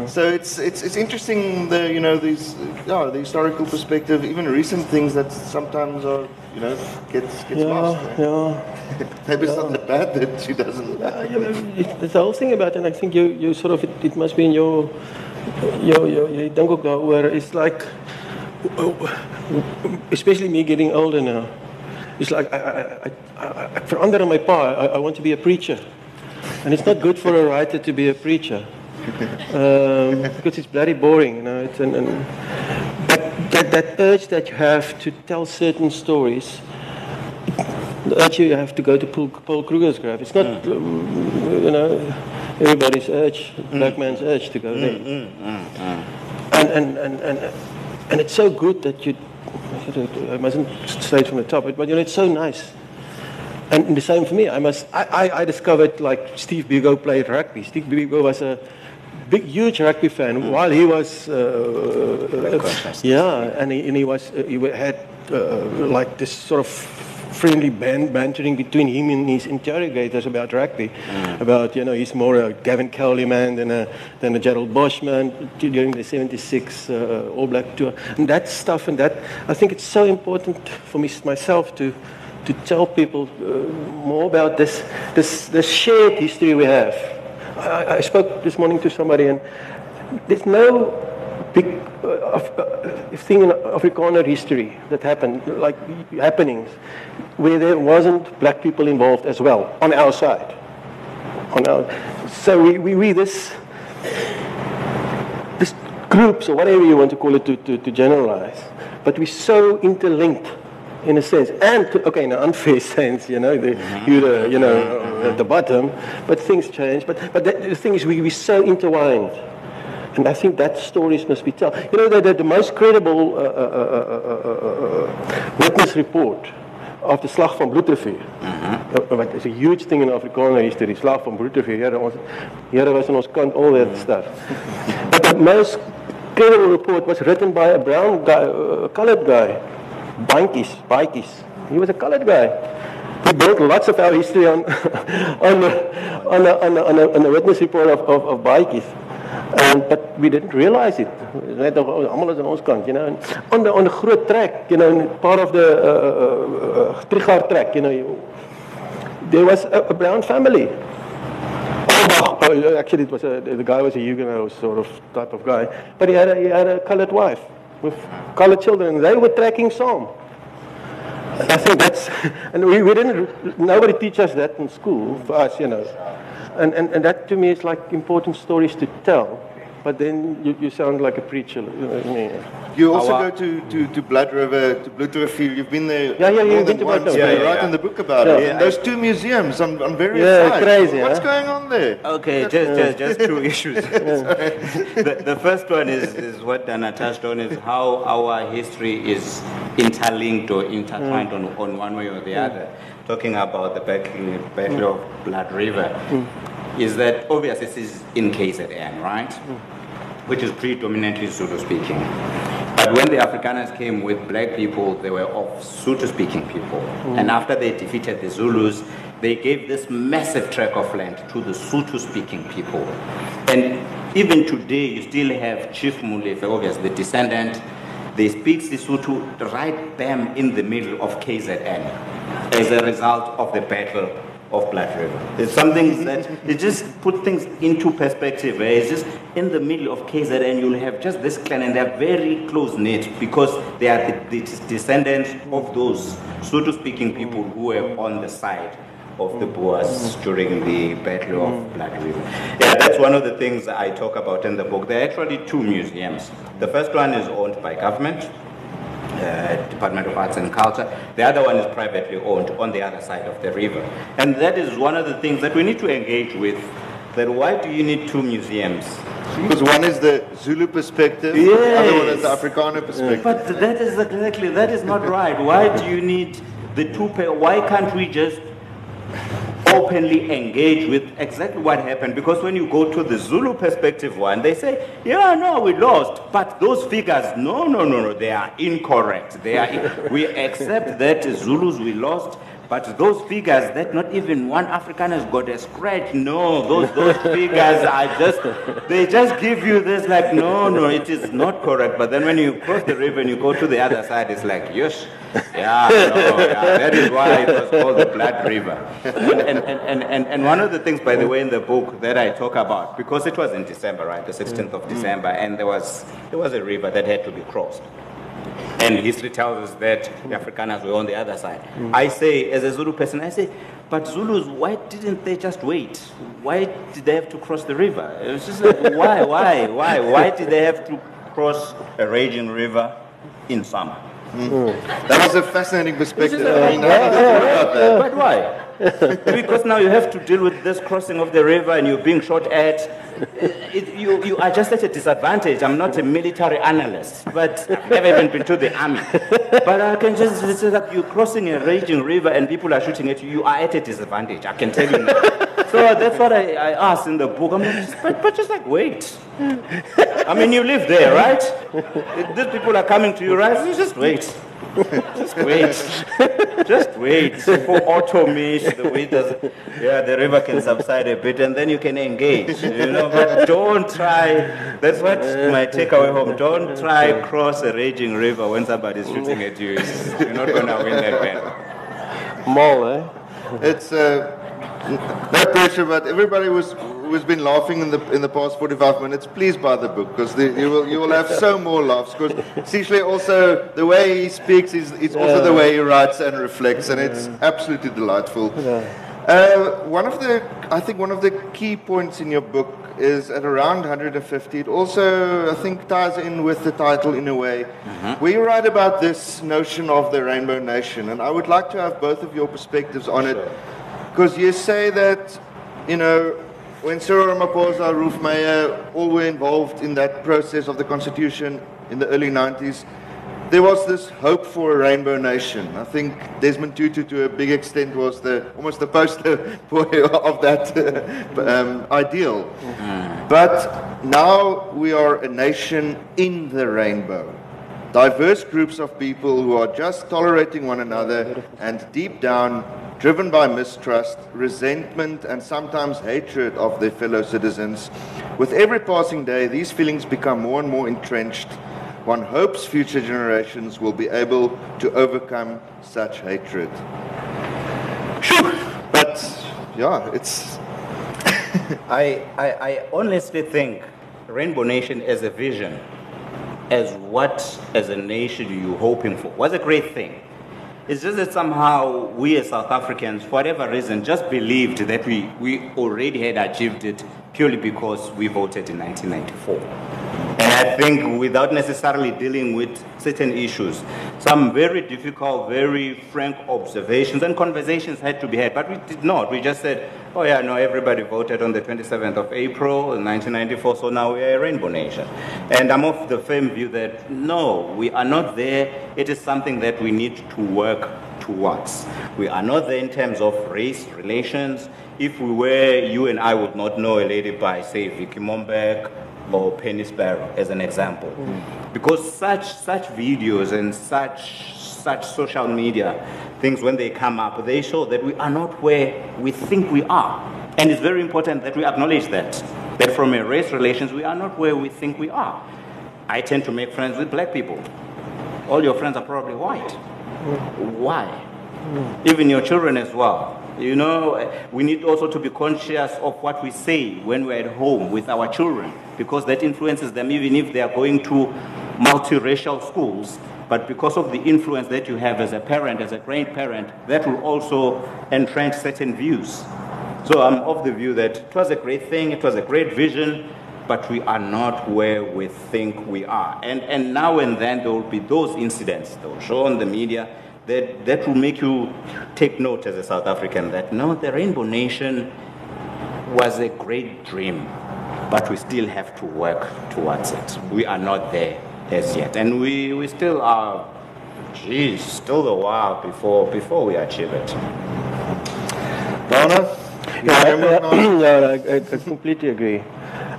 So it's, it's, it's interesting, the, you know, these, yeah, the historical perspective, even recent things that sometimes are, you know, gets, gets Yeah, lost. yeah. Maybe it's not that bad that she doesn't. Uh, yeah, it- It's the whole thing about, and I think you, you sort of, it, it must be in your, your, your, jy dink ook daaroor, it's like, especially me getting older now, it's like, I, I, I, I, I verander in my pa, I, I want to be a preacher. And it's not good for a writer to be a preacher. Um, because it's bloody boring, you know, it's, and, and, but that, that urge that you have to tell certain stories, the urge you have to go to Paul, Paul Kruger's grave. It's not, Mm. um, you know, everybody's urge, black man's urge to go there. Mm, And, and, and, and, and it's so good that you, I mustn't say it from the top, but you know, it's so nice. And the same for me. I must. I, I, I discovered like Steve Biko played rugby. Steve Biko was a big, huge rugby fan while he was. Uh, uh, yeah, and he, and he was. Uh, he had uh, like this sort of friendly ban- bantering between him and his interrogators about rugby, about you know he's more a Gavin Cowley man than a than a Gerald Bosch man during the '76 uh, All Black tour, and that stuff and that I think it's so important for me myself to to tell people uh, more about this, this, this shared history we have. I, I spoke this morning to somebody, and there's no big uh, uh, thing in Afrikaner history that happened, like happenings, where there wasn't black people involved as well on our side. On our, so we, we, we this, this groups or whatever you want to call it to, to, to generalize, but we're so interlinked in a sense, and to, okay, in an unfair sense, you know, the, you're the, you know, at the bottom, but things change. But, but that, the thing is, we, we're so intertwined. And I think that stories must be told. You know, the, the, the most credible uh, uh, uh, uh, witness report of the Slag van Bloedrivier. Uh, Wat is a huge thing in Afrikaner history, Slag van Bloedrivier. Here, ons, here was on ons kant, all that stuff. But the most credible report was written by a brown guy, a colored guy, Bankies, Baikies. He was a colored guy. He built lots of our history on, on, the, on, the, on, the, on, the, on the witness report of, of, of Baikies. And, but we didn't realize it. Net nog almal is aan ons kant, you know. And on the on the groot trek, you know, part of the uh, uh, uh, Trigar trek, you know, there was a, a brown family. Oh, oh, actually, it was a, the guy was a Huguenot sort of type of guy, but he had a, he had a colored wife with colored children. They were tracking some. I think that's, and we, we didn't, nobody teach us that in school for us, you know. And, and, and that to me is like important stories to tell. But then you, you sound like a preacher. You, know what I mean? You also Our- go to, to, to Blood River, to Bloedrivier. You've been there Yeah, yeah, yeah, you've been than to Blood. River. You Yeah, write yeah. in the book about Yeah. it. And those two museums on, on various Yeah, sides. crazy, What's huh? going on there? Okay, just, just, just two issues. the, the first one is, is what Dana touched on is how our history is interlinked or intertwined mm. on, on one way or the mm. other. Talking about the Battle, battle of Blood River, mm. Is that obviously this is in KZN, right? Which is predominantly Zulu speaking. But when the Afrikaners came with black people, they were of Sotho speaking people. Mm. And after they defeated the Zulus, they gave this massive tract of land to the Sotho speaking people. And even today, you still have Chief Mulefe, obviously the descendant. They speak Sesotho right bam in the middle of KZN as a result of the battle of Blood River. It's something that it just put things into perspective. eh? It's just in the middle of KZN, you'll have just this clan, and they're very close knit because they are the, the descendants of those Sotho-speaking people who were on the side of the Boers during the Battle of Blood River. Yeah, that's one of the things I talk about in the book. There are actually two museums. The first one is owned by government, uh, Department of Arts and Culture. The other one is privately owned on the other side of the river. And that is one of the things that we need to engage with. That why do you need two museums? Because one is the Zulu perspective, the other one is the Yes. Afrikaner perspective. But that is exactly that is not right. Why do you need the two? Why can't we just openly engage with exactly what happened? Because when you go to the Zulu perspective one, they say, "Yeah, no, we lost," but those figures, no, no, no, no, they are incorrect. They are. we accept that Zulus we lost. But those figures that not even one African has got a scratch, no, those those figures are just they just give you this like no, no, it is not correct. But then when you cross the river and you go to the other side, it's like yes, yeah, no, yeah, that is why it was called the Blood River. And and, and, and, and one of the things, by the way, in the book that I talk about, because it was in December, right, the 16th of December, and there was there was a river that had to be crossed. And history tells us that the Afrikaners were on the other side. Mm. I say, as a Zulu person, I say, but Zulus, why didn't they just wait? Why did they have to cross the river? It was just like, why, why, why? Why did they have to cross a raging river in summer. Mm. Mm. That is a fascinating perspective. I mean, I hadn't thought about that. But why? because now you have to deal with this crossing of the river and you're being shot at. It, you, you are just at a disadvantage. I'm not a military analyst, but I've never even been to the army. But I can just say that you're crossing a raging river and people are shooting at you. You are at a disadvantage. I can tell you. So that's what I, I asked in the book. I'm like, but, but just like wait. I mean, you live there, right? These people are coming to you, right? So just wait. Just wait. Just wait for automation. The way does yeah, the river can subside a bit and then you can engage. You know, but don't try. That's what my takeaway home. Don't try cross a raging river when somebody's shooting at you. You're not gonna win that battle. Mal, eh? It's uh, no pressure, but everybody was who's been laughing in the in the past 45 minutes. Please buy the book because you will you will have so more laughs. Because Sihle also the way he speaks is it's also the way he writes and reflects, and it's absolutely delightful. Uh, one of the I think one of the key points in your book is at around 150. It also I think ties in with the title in a way. Where you write about this notion of the Rainbow Nation, and I would like to have both of your perspectives on it. Because you say that, you know, when Cyril Ramaphosa, Roelf Meyer, all were involved in that process of the constitution in the early 90s, there was this hope for a rainbow nation. I think Desmond Tutu, to a big extent, was the almost the poster boy of that um, ideal. But now we are a nation in the rainbow. Diverse groups of people who are just tolerating one another and deep down driven by mistrust, resentment, and sometimes hatred of their fellow citizens. With every passing day, these feelings become more and more entrenched. One hopes future generations will be able to overcome such hatred. But yeah, it's I, I, I honestly think Rainbow Nation as a vision, as what as a nation you're hoping for, was a great thing. It's just that somehow we as South Africans, for whatever reason, just believed that we, we already had achieved it purely because we voted in 1994. And I think without necessarily dealing with certain issues, some very difficult, very frank observations and conversations had to be had. But we did not. We just said, oh yeah, no, everybody voted on the 27th of April in 1994, so now we are a rainbow nation. And I'm of the firm view that no, we are not there. It is something that we need to work towards. We are not there in terms of race relations. If we were, you and I would not know a lady by, say, Vicki Momberg or Penny Sparrow, as an example. Because such, such videos and such, such social media things, when they come up, they show that we are not where we think we are. And it's very important that we acknowledge that. That from a race relations, we are not where we think we are. I tend to make friends with black people. All your friends are probably white. Why? Even your children as well. You know, we need also to be conscious of what we say when we're at home with our children, because that influences them even if they are going to multiracial schools. But because of the influence that you have as a parent, as a grandparent, that will also entrench certain views. So I'm of the view that it was a great thing, it was a great vision, but we are not where we think we are. And, and now and then there will be those incidents, that will show on the media, that, that will make you take note as a South African that no, the Rainbow Nation was a great dream, but we still have to work towards it. We are not there as yet. And we, we still are, geez, still a while before, before we achieve it. Dana. Yeah, I, I, I completely agree.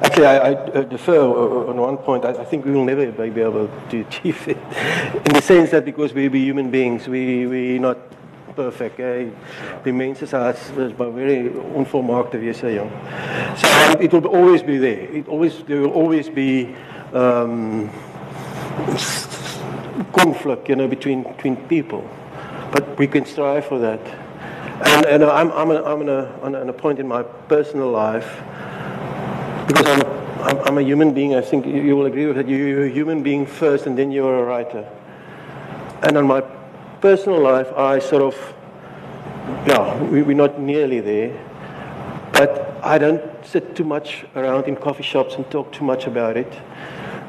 Actually, I, I uh, defer on one point. I, think we will never be able to achieve it, in the sense that because we be human beings, we we're not perfect. Eh? Die mense is maar very onvolmaakte wese, jong. So um, it will always be there. It always there will always be um, conflict, you know, between between people. But we can strive for that. And, and I'm, I'm, a, I'm on a, on a point in my personal life because I'm, I'm, I'm a human being. I think you, you will agree with that. You, you're a human being first, and then you're a writer. And on my personal life, I sort of, yeah, we, we're not nearly there. But I don't sit too much around in coffee shops and talk too much about it,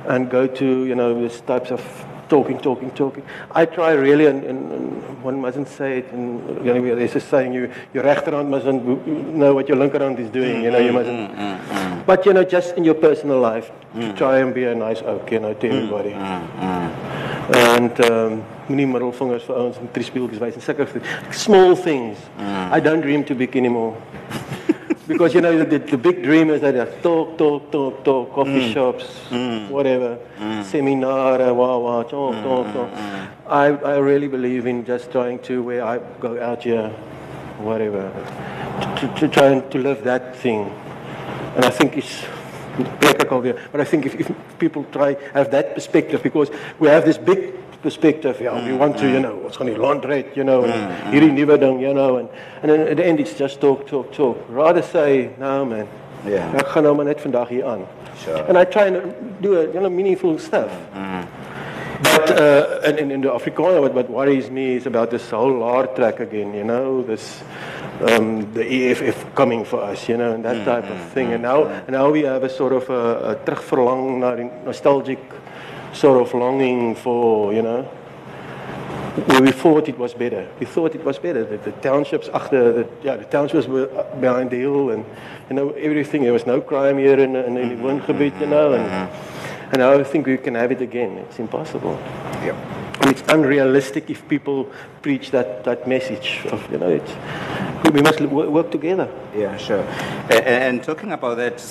and go to you know these types of talking, talking, talking. I try really, and, and, and one mustn't say it. And you know, there's a saying: you, your rechterhand mustn't know what your linkerhand is doing. You know, you mustn't. Mm, mm, mm. But you know, just in your personal life, to try and be a nice oak, you know, to everybody. And um, moenie middelvingers vir ouens en triespieltjies wys en sulke small things. I don't dream too big anymore. Because you know the, the big dream is that talk, talk, talk, talk, coffee mm. shops, mm. whatever, mm. seminar, wow, wow, talk, talk, talk. I, I really believe in just trying to where I go out here, whatever, to, to, to try and to live that thing. And I think it's plek ek alweer. But I think if, if people try have that perspective because we have this big perspective, yeah, we mm, want to, you mm. know, what's going to land rate, you know, and mm, hierdie nuwe ding, you know, and and then at the end it's just talk, talk, talk. Rather say, no man. Yeah. Ek gaan nou maar net vandag hier aan. Sure. And I try and do a, you know, meaningful stuff. But uh, and, and in the Afrikaner, what, what worries me is about this whole LAR track again. You know, this um, the EFF coming for us. You know, and that type of thing. And now, and now we have a sort of a, a terugverlang naar nostalgic sort of longing for, you know. Where we thought it was better. We thought it was better. The, the townships after the yeah, the townships were behind the hill, and you know everything. There was no crime here in, in, in the mm-hmm. woongebied, you know, and mm-hmm. and I think we can have it again. It's impossible. Yep. And it's unrealistic if people preach that, that message of, you know, it's, we must work together. Yeah, sure. And, and talking about that,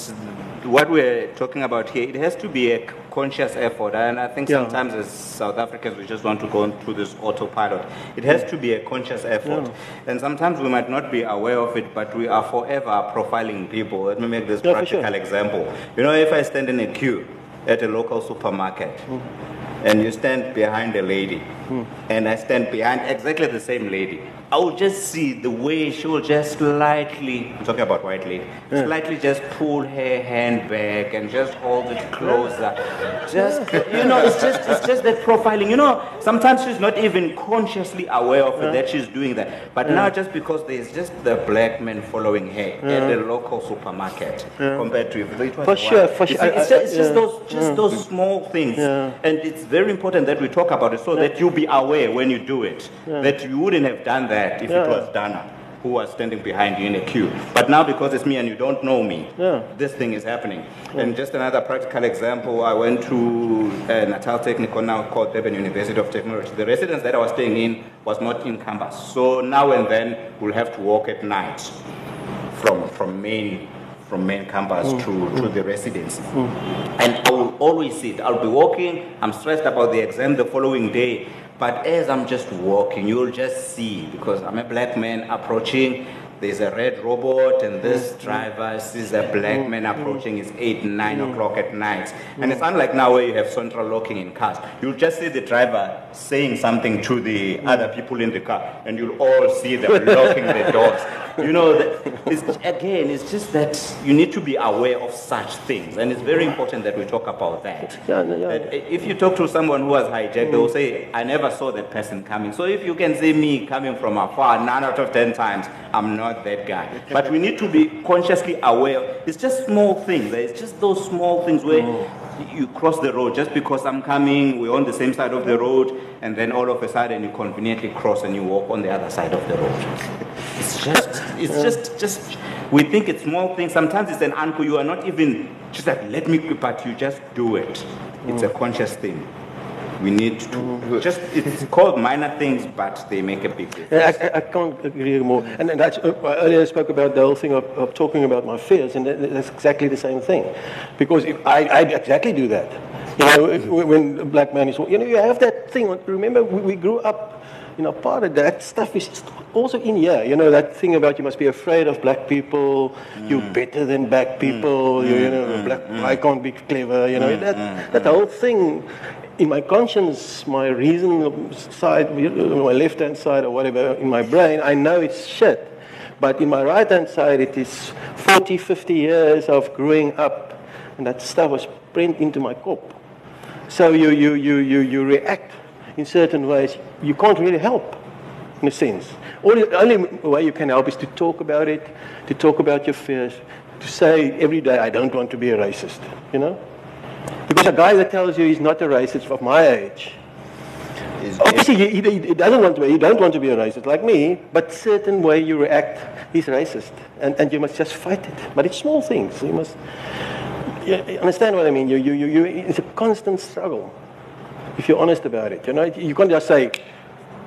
what we're talking about here, it has to be a conscious effort. And I think Yeah. sometimes as South Africans, we just want to go through this autopilot. It has to be a conscious effort. And sometimes we might not be aware of it, but we are forever profiling people. Let me make this Yeah, practical sure. example. You know, if I stand in a queue at a local supermarket, Mm. And you stand behind a lady, hmm. and I stand behind exactly the same lady, I will just see the way she will just slightly, I'm talking about white lady, slightly just pull her hand back and just hold it closer. Just, you know, it's just, it's just that profiling. You know, sometimes she's not even consciously aware of it that she's doing that. But now, just because there's just the black man following her at the local supermarket compared to if it was For sure, white- for sure. see, I- It's just, it's just those, just those small things. Yeah. And it's very important that we talk about it so that you be aware when you do it. That you wouldn't have done that if it was Dana who was standing behind you in a queue. But now because it's me and you don't know me, Yeah. this thing is happening. And just another practical example, I went to uh, Natal Technical now called Durban University of Technology. The residence that I was staying in was not in campus. So now and then we'll have to walk at night from, from main from main campus mm. to, to mm. the residence. Mm. And I will always sit. I'll be walking, I'm stressed about the exam the following day. But as I'm just walking, you'll just see, because I'm a black man approaching, there's a red robot, and this driver sees a black man approaching. It's 8, 9 o'clock at night. And it's unlike now where you have central locking in cars. You'll just see the driver saying something to the other people in the car, and you'll all see them locking the doors. You know, that it's, again, it's just that you need to be aware of such things, and it's very important that we talk about that. Yeah, yeah. That if you talk to someone who was hijacked, they will say, I never saw that person coming. So if you can see me coming from afar, nine out of ten times, I'm not that guy. But we need to be consciously aware. It's just small things. It's just those small things where mm. you cross the road just because I'm coming, we're on the same side of the road, and then all of a sudden you conveniently cross and you walk on the other side of the road. It's just, it's just, just, we think it's small things. Sometimes it's an uncle, you are not even, just like, let me, but you just do it. It's a conscious thing. We need to just, it's called minor things, but they make a big difference. I, I, I can't agree more. And, and that's, uh, I earlier spoke about the whole thing of, of talking about my fears, and that's exactly the same thing. Because if I, I exactly do that. You know, when a black man is, you know, you have that thing. Remember, we, we grew up, you know, part of that stuff is also in here. You know, that thing about you must be afraid of black people, you're mm. better than black mm. people, you, you mm. know, black, I can't be clever, you know, that, that whole thing in my conscience, my reason side, my left hand side or whatever, in my brain, I know it's shit. But in my right hand side, it is 40, 50 years of growing up, and that stuff was print into my cop. So you, you, you, you, you react in certain ways. You can't really help, in a sense. All the only way you can help is to talk about it, to talk about your fears, to say every day, I don't want to be a racist, you know? Because a guy that tells you he's not a racist of my age, is- Obviously, he, he, he doesn't want to be, you don't want to be a racist like me, but certain way you react is racist. And, and you must just fight it. But it's small things. You must you you understand what I mean. You, you, you, you, it's a constant struggle if you're honest about it. You know, you can't just say,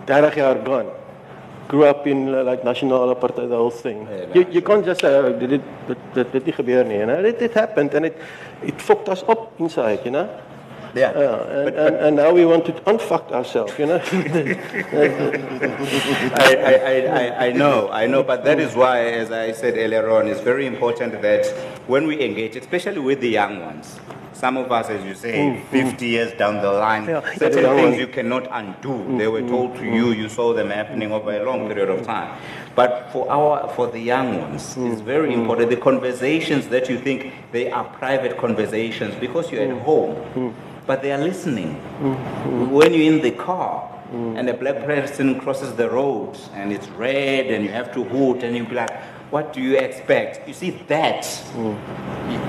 30 jaar gone. Grew up in uh, like national apartheid, the whole thing. You, you can't just say, oh, dit, dit, dit, dit nie gebeur nie. You know? it, it happened and it, it fucked us up inside, you know. Yeah. Yeah, and, and, and now we want to unfuck ourselves, you know. I, I, I, I- I know, I know, but that is why, as I said earlier on, it's very important that when we engage, especially with the young ones, some of us, as you say, mm-hmm. 50 years down the line, Yeah, certain the things you cannot undo. They were mm-hmm. told to you, you saw them happening over a long period of time. But for our, for the young ones, it's mm, very mm. important. The conversations that you think they are private conversations because you're at mm. home, but they are listening. When you're in the car, and a black person crosses the road and it's red and you have to hoot and you be like, what do you expect? You see that,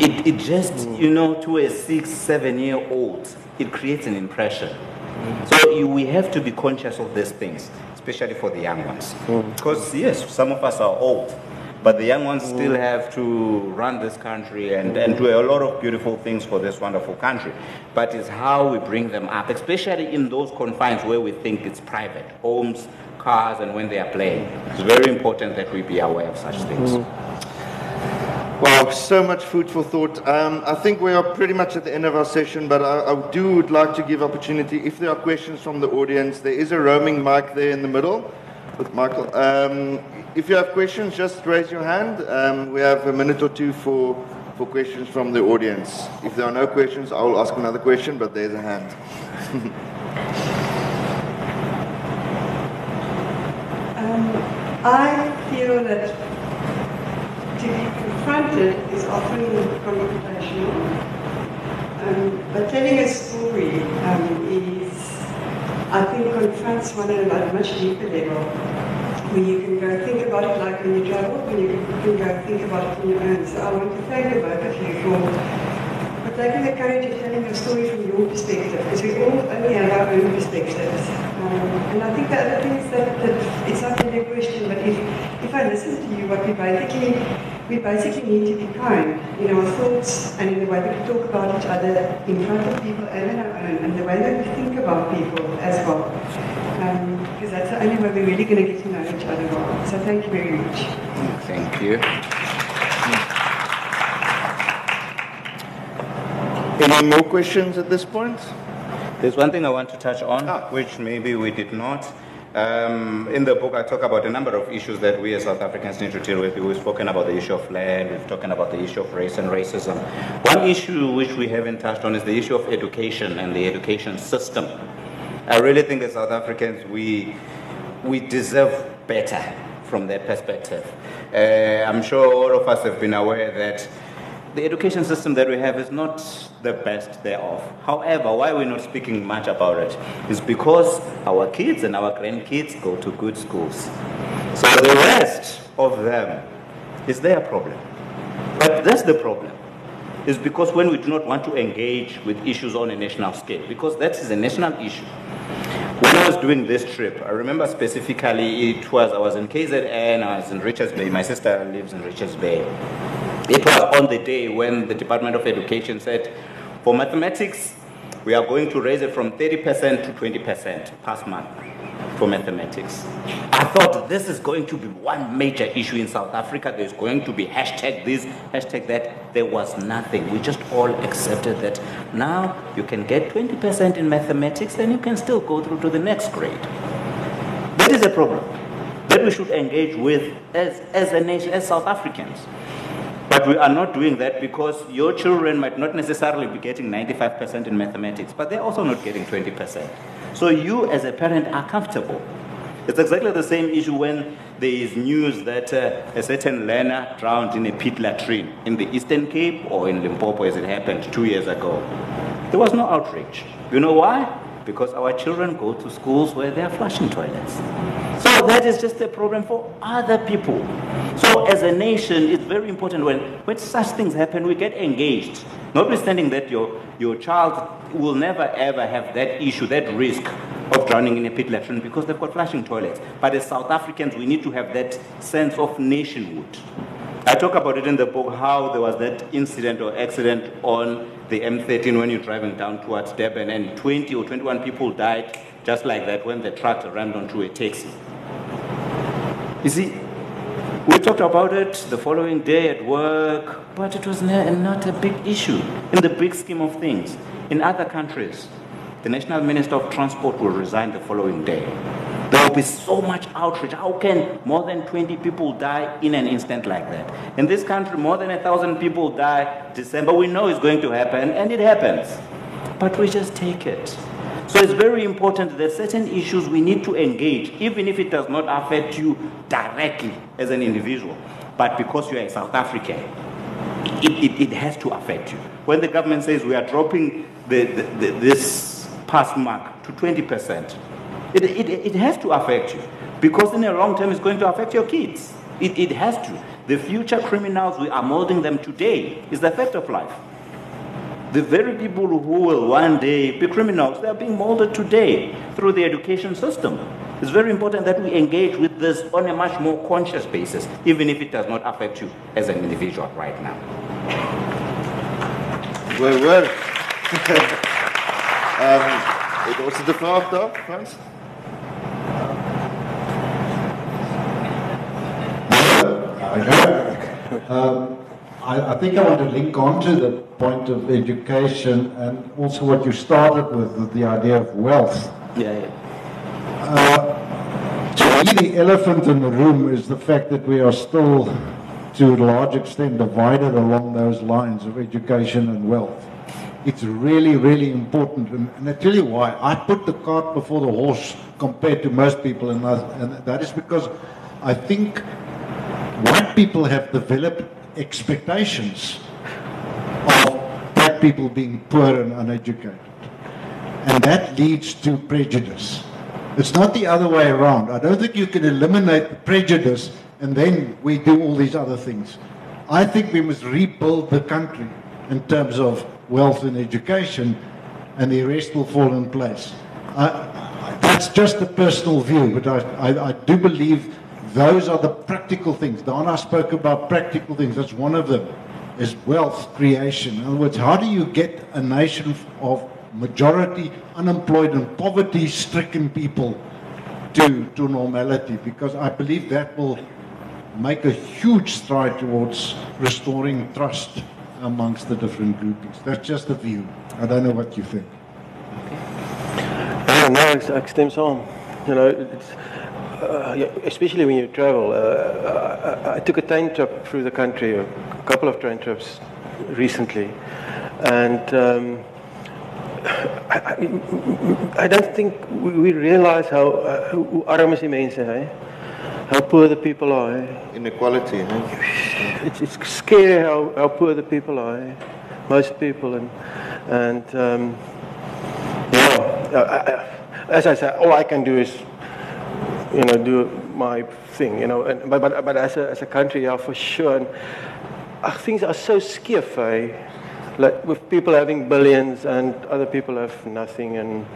it, it just, you know, to a six, seven year old, it creates an impression. So you, we have to be conscious of these things, especially for the young ones. Hmm. Because yes, some of us are old, but the young ones still hmm. have to run this country and, hmm. and do a lot of beautiful things for this wonderful country. But it's how we bring them up, especially in those confines where we think it's private, homes, cars, and when they are playing. It's very important that we be aware of such things. So much food for thought. Um, I think we are pretty much at the end of our session, but I, I do would like to give opportunity if there are questions from the audience. There is a roaming mic there in the middle with Michael. Um, if you have questions, just raise your hand. Um, we have a minute or two for, for questions from the audience. If there are no questions, I will ask another question, but there's a hand. Um, I feel that confronted is often confrontational. Um, but telling a story um, is, I think, confronts one at a much deeper level. When you can go think about it like when you travel, when you can go think about it on your own. So I want to thank the both of you for for taking the courage of telling your story from your perspective, because we all only have our own perspectives. Um, and I think the other thing is that, that it's not really a question, but if, if I listen to you, what we basically, we basically need to be kind in our thoughts and in the way that we talk about each other in front of people and in our own, and the way that we think about people as well. Um, because that's the only way we're really going to get to know each other well. So thank you very much. Thank you. Any more questions at this point? There's one thing I want to touch on, which maybe we did not. Um, in the book, I talk about a number of issues that we as South Africans need to deal with. We've spoken about the issue of land, we've spoken about the issue of race and racism. One issue which we haven't touched on is the issue of education and the education system. I really think as South Africans, we, we deserve better from that perspective. Uh, I'm sure all of us have been aware that the education system that we have is not the best thereof. However, why we're not speaking much about it is because our kids and our grandkids go to good schools. So the rest of them is their problem. But that's the problem. Is because when we do not want to engage with issues on a national scale, because that is a national issue. When I was doing this trip, I remember specifically it was I was in KZN, I was in Richards Bay. My sister lives in Richards Bay. It was on the day when the Department of Education said, for mathematics, we are going to raise it from 30% to 20% pass mark for mathematics. I thought this is going to be one major issue in South Africa. There's going to be hashtag this, hashtag that. There was nothing. We just all accepted that now you can get 20% in mathematics, then you can still go through to the next grade. That is a problem that we should engage with as, as a nation, as South Africans. But we are not doing that because your children might not necessarily be getting 95% in mathematics, but they're also not getting 20%. So you, as a parent, are comfortable. It's exactly the same issue when there is news that uh, a certain learner drowned in a pit latrine in the Eastern Cape or in Limpopo as it happened two years ago. There was no outrage. You know why? Because our children go to schools where they are flushing toilets. So that is just a problem for other people. So as a nation, it's very important when, when such things happen, we get engaged. Notwithstanding that your, your child will never ever have that issue, that risk of drowning in a pit latrine because they've got flushing toilets. But as South Africans, we need to have that sense of nationhood. I talk about it in the book how there was that incident or accident on the M13 when you're driving down towards Durban and 20 or 21 people died just like that when the truck rammed onto a taxi. You see, we talked about it the following day at work, but it was not a big issue in the big scheme of things. In other countries, the National Minister of Transport will resign the following day. There will be so much outrage. How can more than 20 people die in an instant like that? In this country, more than a thousand people die December. We know it's going to happen, and it happens. But we just take it. So it's very important that certain issues we need to engage, even if it does not affect you directly as an individual. But because you are a South African, it, it, it has to affect you. When the government says we are dropping the, the, the, this pass mark to 20%, it, it, it has to affect you because in the long term it's going to affect your kids. It, it has to. The future criminals, we are molding them today, is the fact of life. The very people who will one day be criminals, they are being molded today through the education system. It's very important that we engage with this on a much more conscious basis, even if it does not affect you as an individual right now. Well, well. um, was de vraag daar, Frans? Um, I, I, think I want to link on to the point of education and also what you started with, with the idea of wealth. Yeah. yeah. Uh, to me, the elephant in the room is the fact that we are still, to a large extent, divided along those lines of education and wealth. It's really, really important. And, and I tell you why. I put the cart before the horse compared to most people, and, I, and that is because I think white people have developed expectations of black people being poor and uneducated. And that leads to prejudice. It's not the other way around. I don't think you can eliminate the prejudice and then we do all these other things. I think we must rebuild the country in terms of wealth and education, and the rest will fall in place. I, that's just a personal view, but I, I, I do believe those are the practical things. Donna spoke about practical things. That's one of them, is wealth creation. In other words, how do you get a nation of majority unemployed and poverty-stricken people to, to normality? Because I believe that will make a huge stride towards restoring trust amongst the different groupings. That's just a view. I don't know what you think. Okay. No, ek stem saam. You know, it's uh, especially when you travel. Uh, I, I, took a train trip through the country, a couple of train trips recently, and um, I, I, I, don't think we, we realize how uh, hoe arm is die mense, How poor the people are. Inequality. It's, it's scary how, how poor the people are. Most people and and um, yeah. as I said, all I can do is you know, do my thing, you know. And, but, but, but as, a, as a country, yeah, for sure. And uh, things are so skiff, eh? Like with people having billions and other people have nothing. And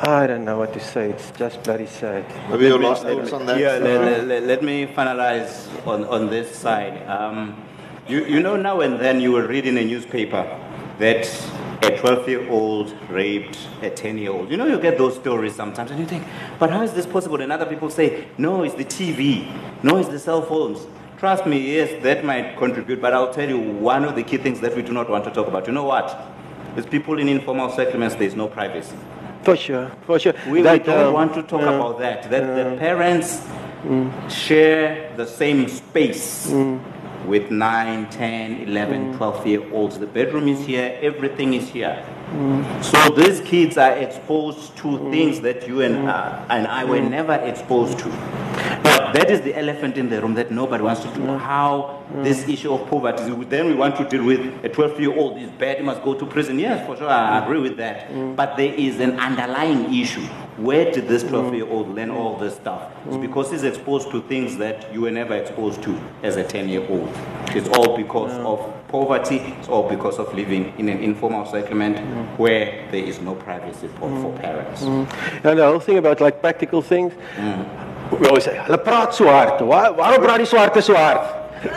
I don't know what to say. It's just bloody sad. Maybe your last thoughts on that? Yeah, let, let, let, me finalize on, on this side. Um, you, you know, now and then you will read in a newspaper that a 12 year old raped a 10 year old. You know, you get those stories sometimes and you think, but how is this possible? And other people say, no, it's the TV, no, it's the cell phones. Trust me, yes, that might contribute, but I'll tell you one of the key things that we do not want to talk about. You know what? It's people in informal settlements, there's no privacy. For sure, for sure. We, that, we don't um, want to talk uh, about that. That uh, the parents mm. share the same space. Mm with 9, 10, 11, mm. 12 year olds. The bedroom is here, everything is here. Mm. So these kids are exposed to mm. things that you and, uh, and I were mm. never exposed to. That is the elephant in the room that nobody wants to do. How this issue of poverty, then we want to deal with a 12 year old is bad, he must go to prison. Yes, for sure, I agree with that. But there is an underlying issue. Where did this 12 year old learn all this stuff? It's because he's exposed to things that you were never exposed to as a 10 year old. It's all because of poverty, it's all because of living in an informal settlement where there is no privacy for, for parents. Mm. Mm. And the whole thing about like practical things, mm. We always say, hulle praat so hard. Waar, waarom praat die swarte so hard?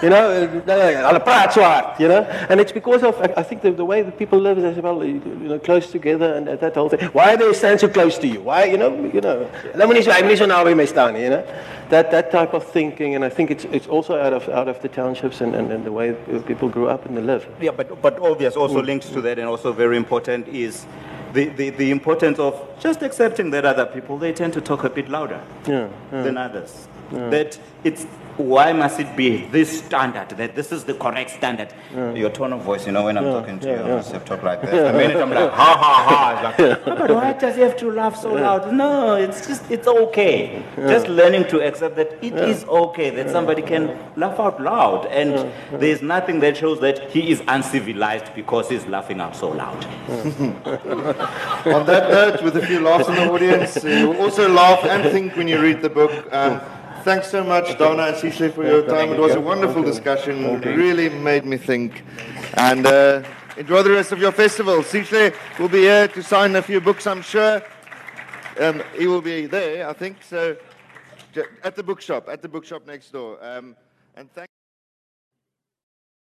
You know, uh, hulle praat so hard, you know? And it's because of, I think, the, the way that people live is as well, you know, close together and that, whole thing. Why do they stand so close to you? Why, you know, you know, moet nie so, hy moet nie so naby you know? That, that type of thinking, and I think it's, it's also out of, out of the townships and, and, and the way people grew up and they live. Yeah, but, but obvious, also links to that, and also very important is the, the, the importance of just accepting that other people, they tend to talk a bit louder Yeah, than others. That it's, why must it be this standard, that this is the correct standard? Your tone of voice, you know, when I'm talking to you, I must have talked like that. The minute I'm like, ha ha ha, it's like, "Oh, but why does he have to laugh so loud? No, it's just, it's okay. Just learning to accept that it is okay, that somebody can laugh out loud. And there's nothing that shows that he is uncivilized because he's laughing out so loud. On that note, with a few laughs in the audience, uh, you also laugh and think when you read the book. Um, thanks so much, Dana and Sihle, for your time. It was a wonderful discussion. It really made me think. And uh, enjoy the rest of your festival. Sihle will be here to sign a few books, I'm sure. Um, he will be there, I think. So, at the bookshop, at the bookshop next door. Um, and thank